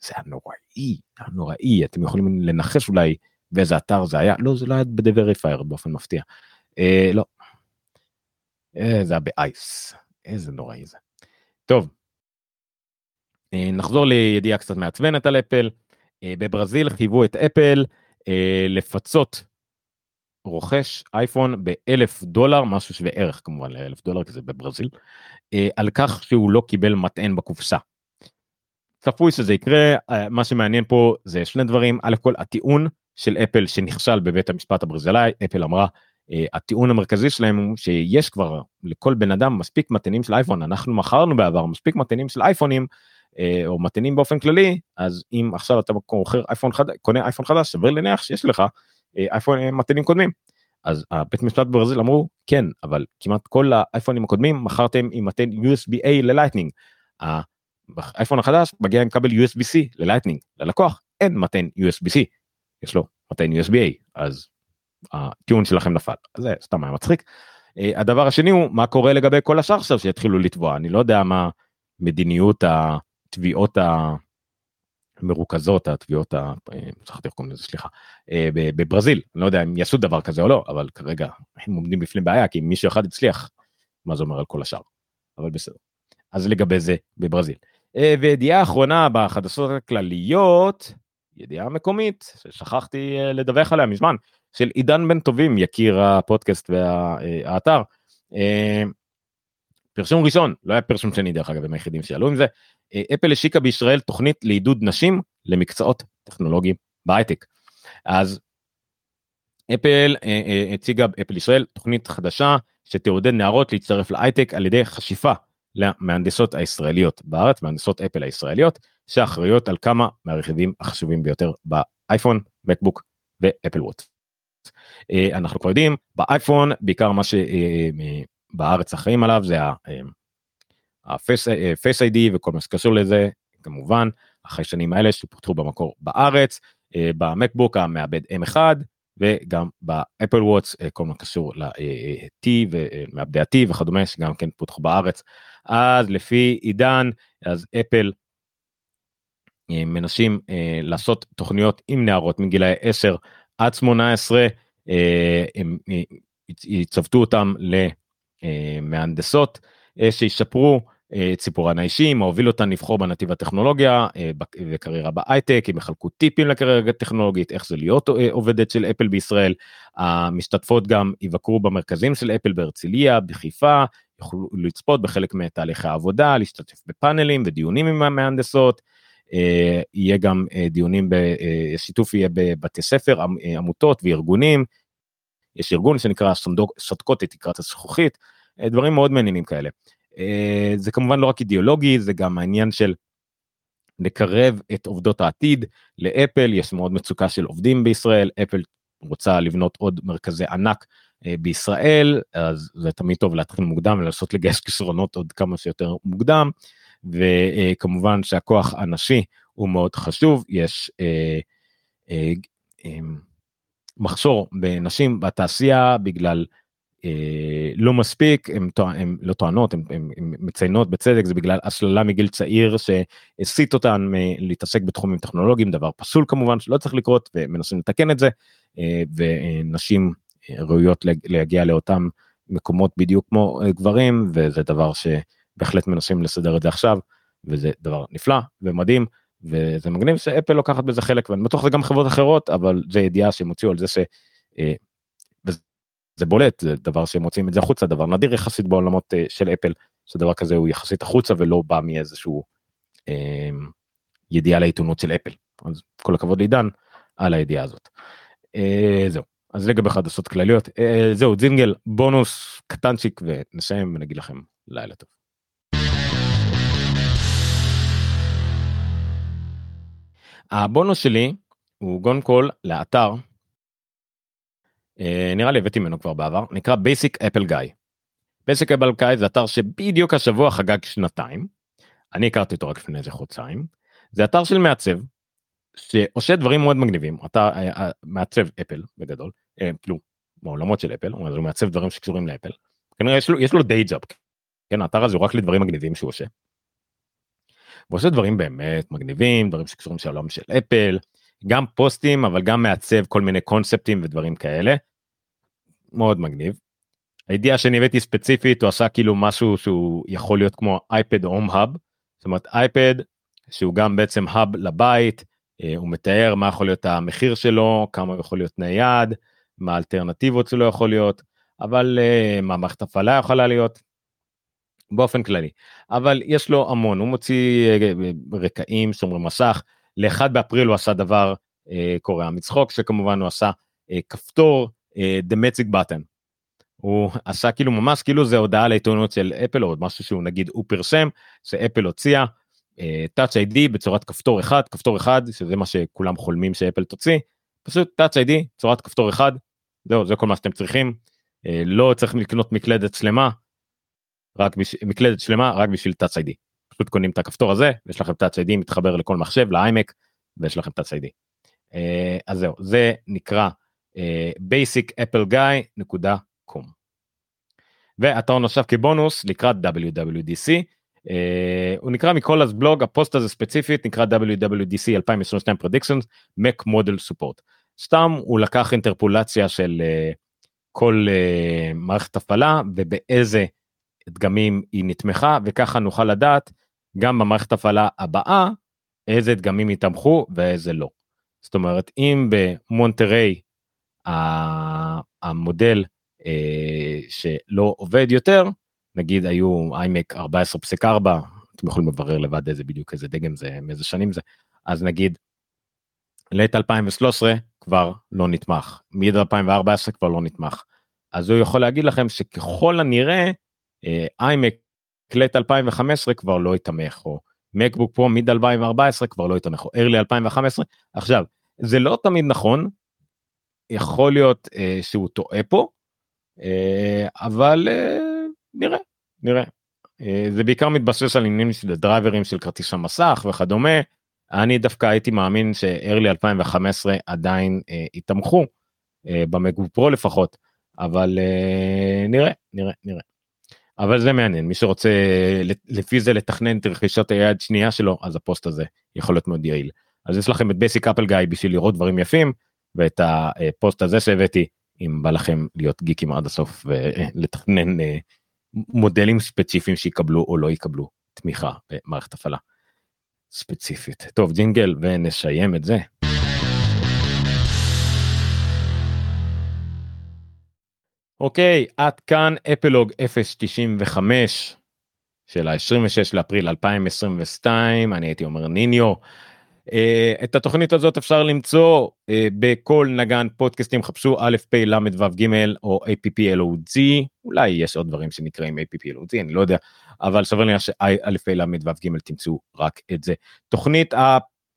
זה היה נוראי, היה נוראי, אתם יכולים לנחש אולי באיזה אתר זה היה, לא זה לא היה בדבריפייר באופן מפתיע. אה, לא. אה, זה היה באייס, איזה נוראי זה. טוב. אה, נחזור לידיעה קצת מעצבנת על אפל. אה, בברזיל חייבו את אפל אה, לפצות רוכש אייפון באלף דולר משהו שווה ערך כמובן לאלף דולר כי זה בברזיל אה, על כך שהוא לא קיבל מטען בקופסה. צפוי שזה יקרה אה, מה שמעניין פה זה שני דברים על הכל הטיעון של אפל שנכשל בבית המשפט הברזילאי אפל אמרה אה, הטיעון המרכזי שלהם הוא שיש כבר לכל בן אדם מספיק מטענים של אייפון אנחנו מכרנו בעבר מספיק מטענים של אייפונים או מטענים באופן כללי אז אם עכשיו אתה אייפון חדש קונה אייפון חדש סביר להניח שיש לך אייפון אה, מתנים קודמים. אז הבית משפט ברזיל אמרו כן אבל כמעט כל האייפונים הקודמים מכרתם עם מטען USB-A ללייטנינג. האייפון החדש מגיע עם כבל USB-C ללייטנינג ללקוח אין מטען USB-C יש לו מטען USB-A אז הטיעון שלכם נפל זה סתם היה מצחיק. אה, הדבר השני הוא מה קורה לגבי כל השאר עכשיו שיתחילו לתבוע אני לא יודע מה מדיניות התביעות מרוכזות התביעות, ה... שכחתי איך קוראים לזה סליחה, אה, בברזיל, אני לא יודע אם יעשו דבר כזה או לא, אבל כרגע הם עומדים בפני בעיה כי אם מישהו אחד הצליח, מה זה אומר על כל השאר, אבל בסדר. אז לגבי זה בברזיל. אה, וידיעה אחרונה בחדשות הכלליות, ידיעה מקומית ששכחתי אה, לדווח עליה מזמן, של עידן בן טובים יקיר הפודקאסט והאתר. פרסום ראשון, לא היה פרסום שני דרך אגב, הם היחידים שעלו עם זה, אפל השיקה בישראל תוכנית לעידוד נשים למקצועות טכנולוגיים בהייטק. אז אפל אה, אה, הציגה אפל ישראל תוכנית חדשה שתעודד נערות להצטרף להייטק על ידי חשיפה למהנדסות הישראליות בארץ, מהנדסות אפל הישראליות, שאחראיות על כמה מהרכיבים החשובים ביותר באייפון, מקבוק ואפל ווט. אה, אנחנו כבר יודעים באייפון בעיקר מה שבארץ אחראים עליו זה ה-Face ID אה, וכל מה שקשור לזה, כמובן, החיישנים האלה שפותחו במקור בארץ, אה, במקבוק המעבד M1 וגם באפל וואטס אה, כל מה קשור ל-T ומעבדי ה-T וכדומה שגם כן פותחו בארץ. אז לפי עידן אז אפל מנסים לעשות תוכניות עם נערות מגילאי 10 עד 18 הם יצוותו אותם למהנדסות שישפרו את סיפורן האישי, הוביל אותן לבחור בנתיב הטכנולוגיה אה, וקריירה בהייטק, הם יחלקו טיפים לקריירה טכנולוגית, איך זה להיות אה, עובדת של אפל בישראל. המשתתפות גם יבקרו במרכזים של אפל בהרצליה, בחיפה, יוכלו לצפות בחלק מתהליכי העבודה, להשתתף בפאנלים ודיונים עם המהנדסות. אה, יהיה גם דיונים, שיתוף יהיה בבתי ספר, עמותות וארגונים. יש ארגון שנקרא סודקות את תקרת הזכוכית, דברים מאוד מעניינים כאלה. אה, זה כמובן לא רק אידיאולוגי זה גם העניין של לקרב את עובדות העתיד לאפל. יש מאוד מצוקה של עובדים בישראל. אפל רוצה לבנות עוד מרכזי ענק אה, בישראל אז זה תמיד טוב להתחיל מוקדם ולנסות לגייס כישרונות עוד כמה שיותר מוקדם. וכמובן שהכוח הנשי הוא מאוד חשוב. יש אה, אה, אה, מחסור בנשים בתעשייה בגלל אה, לא מספיק, הן לא טוענות, הן מציינות בצדק, זה בגלל הסללה מגיל צעיר שהסיט אותן להתעסק בתחומים טכנולוגיים, דבר פסול כמובן שלא צריך לקרות ומנסים לתקן את זה, אה, ונשים ראויות להגיע לאותם מקומות בדיוק כמו גברים, וזה דבר שבהחלט מנסים לסדר את זה עכשיו, וזה דבר נפלא ומדהים. וזה מגניב שאפל לוקחת בזה חלק ואני בטוח זה גם חברות אחרות אבל זה ידיעה שהם הוציאו על זה ש... אה, זה בולט זה דבר שהם מוצאים את זה החוצה דבר נדיר יחסית בעולמות אה, של אפל שדבר כזה הוא יחסית החוצה ולא בא מאיזשהו אה, ידיעה לעיתונות של אפל אז כל הכבוד לעידן על הידיעה הזאת. אה, זהו אז לגבי חדשות כלליות אה, זהו זינגל בונוס קטנצ'יק ונסיים ונגיד לכם לילה טוב. הבונוס שלי הוא קודם כל לאתר אה, נראה לי הבאתי ממנו כבר בעבר נקרא basic apple guy. basic apple guy זה אתר שבדיוק השבוע חגג שנתיים. אני הכרתי אותו רק לפני איזה חודשיים. זה אתר של מעצב שעושה דברים מאוד מגניבים אתה אה, אה, מעצב אפל בגדול כאילו מעולמות של אפל הוא מעצב דברים שקשורים לאפל. כנראה יש לו יש לו די ג'אב. כן האתר הזה הוא רק לדברים מגניבים שהוא עושה. הוא עושה דברים באמת מגניבים דברים שקשורים לעולם של אפל גם פוסטים אבל גם מעצב כל מיני קונספטים ודברים כאלה. מאוד מגניב. הידיעה שאני הבאתי ספציפית הוא עשה כאילו משהו שהוא יכול להיות כמו אייפד הום האב. זאת אומרת אייפד שהוא גם בעצם האב לבית אה, הוא מתאר מה יכול להיות המחיר שלו כמה יכול להיות נייד מה האלטרנטיבות שלו יכול להיות אבל אה, מה מערכת הפעלה יכולה להיות. באופן כללי. אבל יש לו המון הוא מוציא אה, רקעים שומרי מסך. לאחד באפריל הוא עשה דבר אה, קורע מצחוק שכמובן הוא עשה אה, כפתור אה, the magic button. הוא עשה כאילו ממש כאילו זה הודעה לעיתונות של אפל או עוד משהו שהוא נגיד הוא פרסם שאפל הוציאה אה, touch id בצורת כפתור אחד כפתור אחד שזה מה שכולם חולמים שאפל תוציא. פשוט touch id צורת כפתור אחד. זהו זה כל מה שאתם צריכים. אה, לא צריך לקנות מקלדת שלמה רק בש... מקלדת שלמה רק בשביל touch id. פשוט קונים את הכפתור הזה ויש לכם touch id מתחבר לכל מחשב לאיימק ויש לכם touch id. אה, אז זהו זה נקרא אה, basicAppleGuy.com. ואתר נוסף כבונוס לקראת WWDC. Uh, הוא נקרא מקולאז בלוג הפוסט הזה ספציפית נקרא WWDC 2022 predictions Mac model support. סתם הוא לקח אינטרפולציה של uh, כל uh, מערכת הפעלה ובאיזה דגמים היא נתמכה וככה נוכל לדעת גם במערכת הפעלה הבאה איזה דגמים יתמכו ואיזה לא. זאת אומרת אם במונטריי המודל אה, שלא עובד יותר נגיד היו איימק 14.4 אתם יכולים לברר לבד איזה בדיוק איזה דגם זה מאיזה שנים זה אז נגיד לעת 2013 כבר לא נתמך מיד 2014 כבר לא נתמך אז הוא יכול להגיד לכם שככל הנראה איימק לעת 2015 כבר לא יתמך או מקבוק פה מיד 2014 כבר לא יתמך או early 2015 עכשיו זה לא תמיד נכון יכול להיות אה, שהוא טועה פה, אה, אבל אה, נראה, נראה. אה, זה בעיקר מתבסס על עניינים של דרייברים של כרטיס המסך וכדומה. אני דווקא הייתי מאמין ש-early 2015 עדיין אה, יתמכו, אה, במגו פרו לפחות, אבל אה, נראה, נראה, נראה. אבל זה מעניין, מי שרוצה לפי זה לתכנן את רכישת היד שנייה שלו, אז הפוסט הזה יכול להיות מאוד יעיל. אז יש לכם את Basic Apple Guy בשביל לראות דברים יפים, ואת הפוסט הזה שהבאתי אם בא לכם להיות גיקים עד הסוף ולתכנן אה, מודלים ספציפיים שיקבלו או לא יקבלו תמיכה במערכת הפעלה ספציפית. טוב ג'ינגל ונסיים את זה. אוקיי עד כאן אפלוג 095 של ה-26 לאפריל 2022 אני הייתי אומר ניניו. אה, את התוכנית הזאת אפשר למצוא אה, בכל נגן פודקאסטים חפשו א' פ' ל' ו' ג' או APPLOG אולי יש עוד דברים שנקראים APPLOG אני לא יודע אבל סביר לי שא' פ' ל' ו' ג' תמצאו רק את זה. תוכנית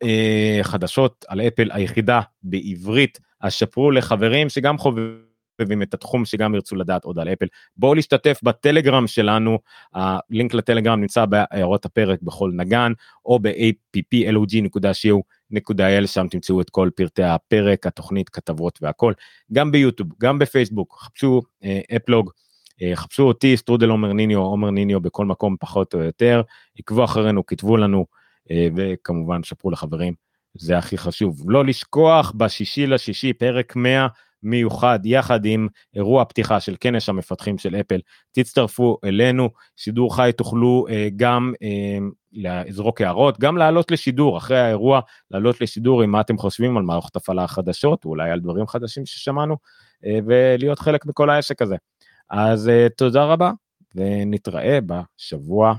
החדשות על אפל היחידה בעברית השפרו לחברים שגם חובבים. אוהבים את התחום שגם ירצו לדעת עוד על אפל. בואו להשתתף בטלגרם שלנו הלינק לטלגרם נמצא בהערות הפרק בכל נגן או ב-applog.co נקודה שם תמצאו את כל פרטי הפרק, התוכנית, כתבות והכל, גם ביוטיוב, גם בפייסבוק, חפשו אה, אפלוג, אה, חפשו אותי, סטרודל עומר ניניו, עומר ניניו בכל מקום פחות או יותר, עקבו אחרינו, כתבו לנו, אה, וכמובן שפרו לחברים, זה הכי חשוב. לא לשכוח, בשישי לשישי, פרק 100, מיוחד יחד עם אירוע פתיחה של כנס המפתחים של אפל. תצטרפו אלינו, שידור חי תוכלו אה, גם אה, לזרוק הערות, גם לעלות לשידור אחרי האירוע, לעלות לשידור עם מה אתם חושבים על מערכות הפעלה החדשות, אולי על דברים חדשים ששמענו, אה, ולהיות חלק מכל העסק הזה. אז אה, תודה רבה, ונתראה בשבוע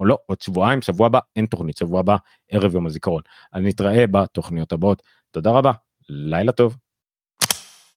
או לא, עוד שבועיים, שבוע הבא אין תוכנית, שבוע הבא ערב יום הזיכרון. אז נתראה בתוכניות הבאות. תודה רבה, לילה טוב.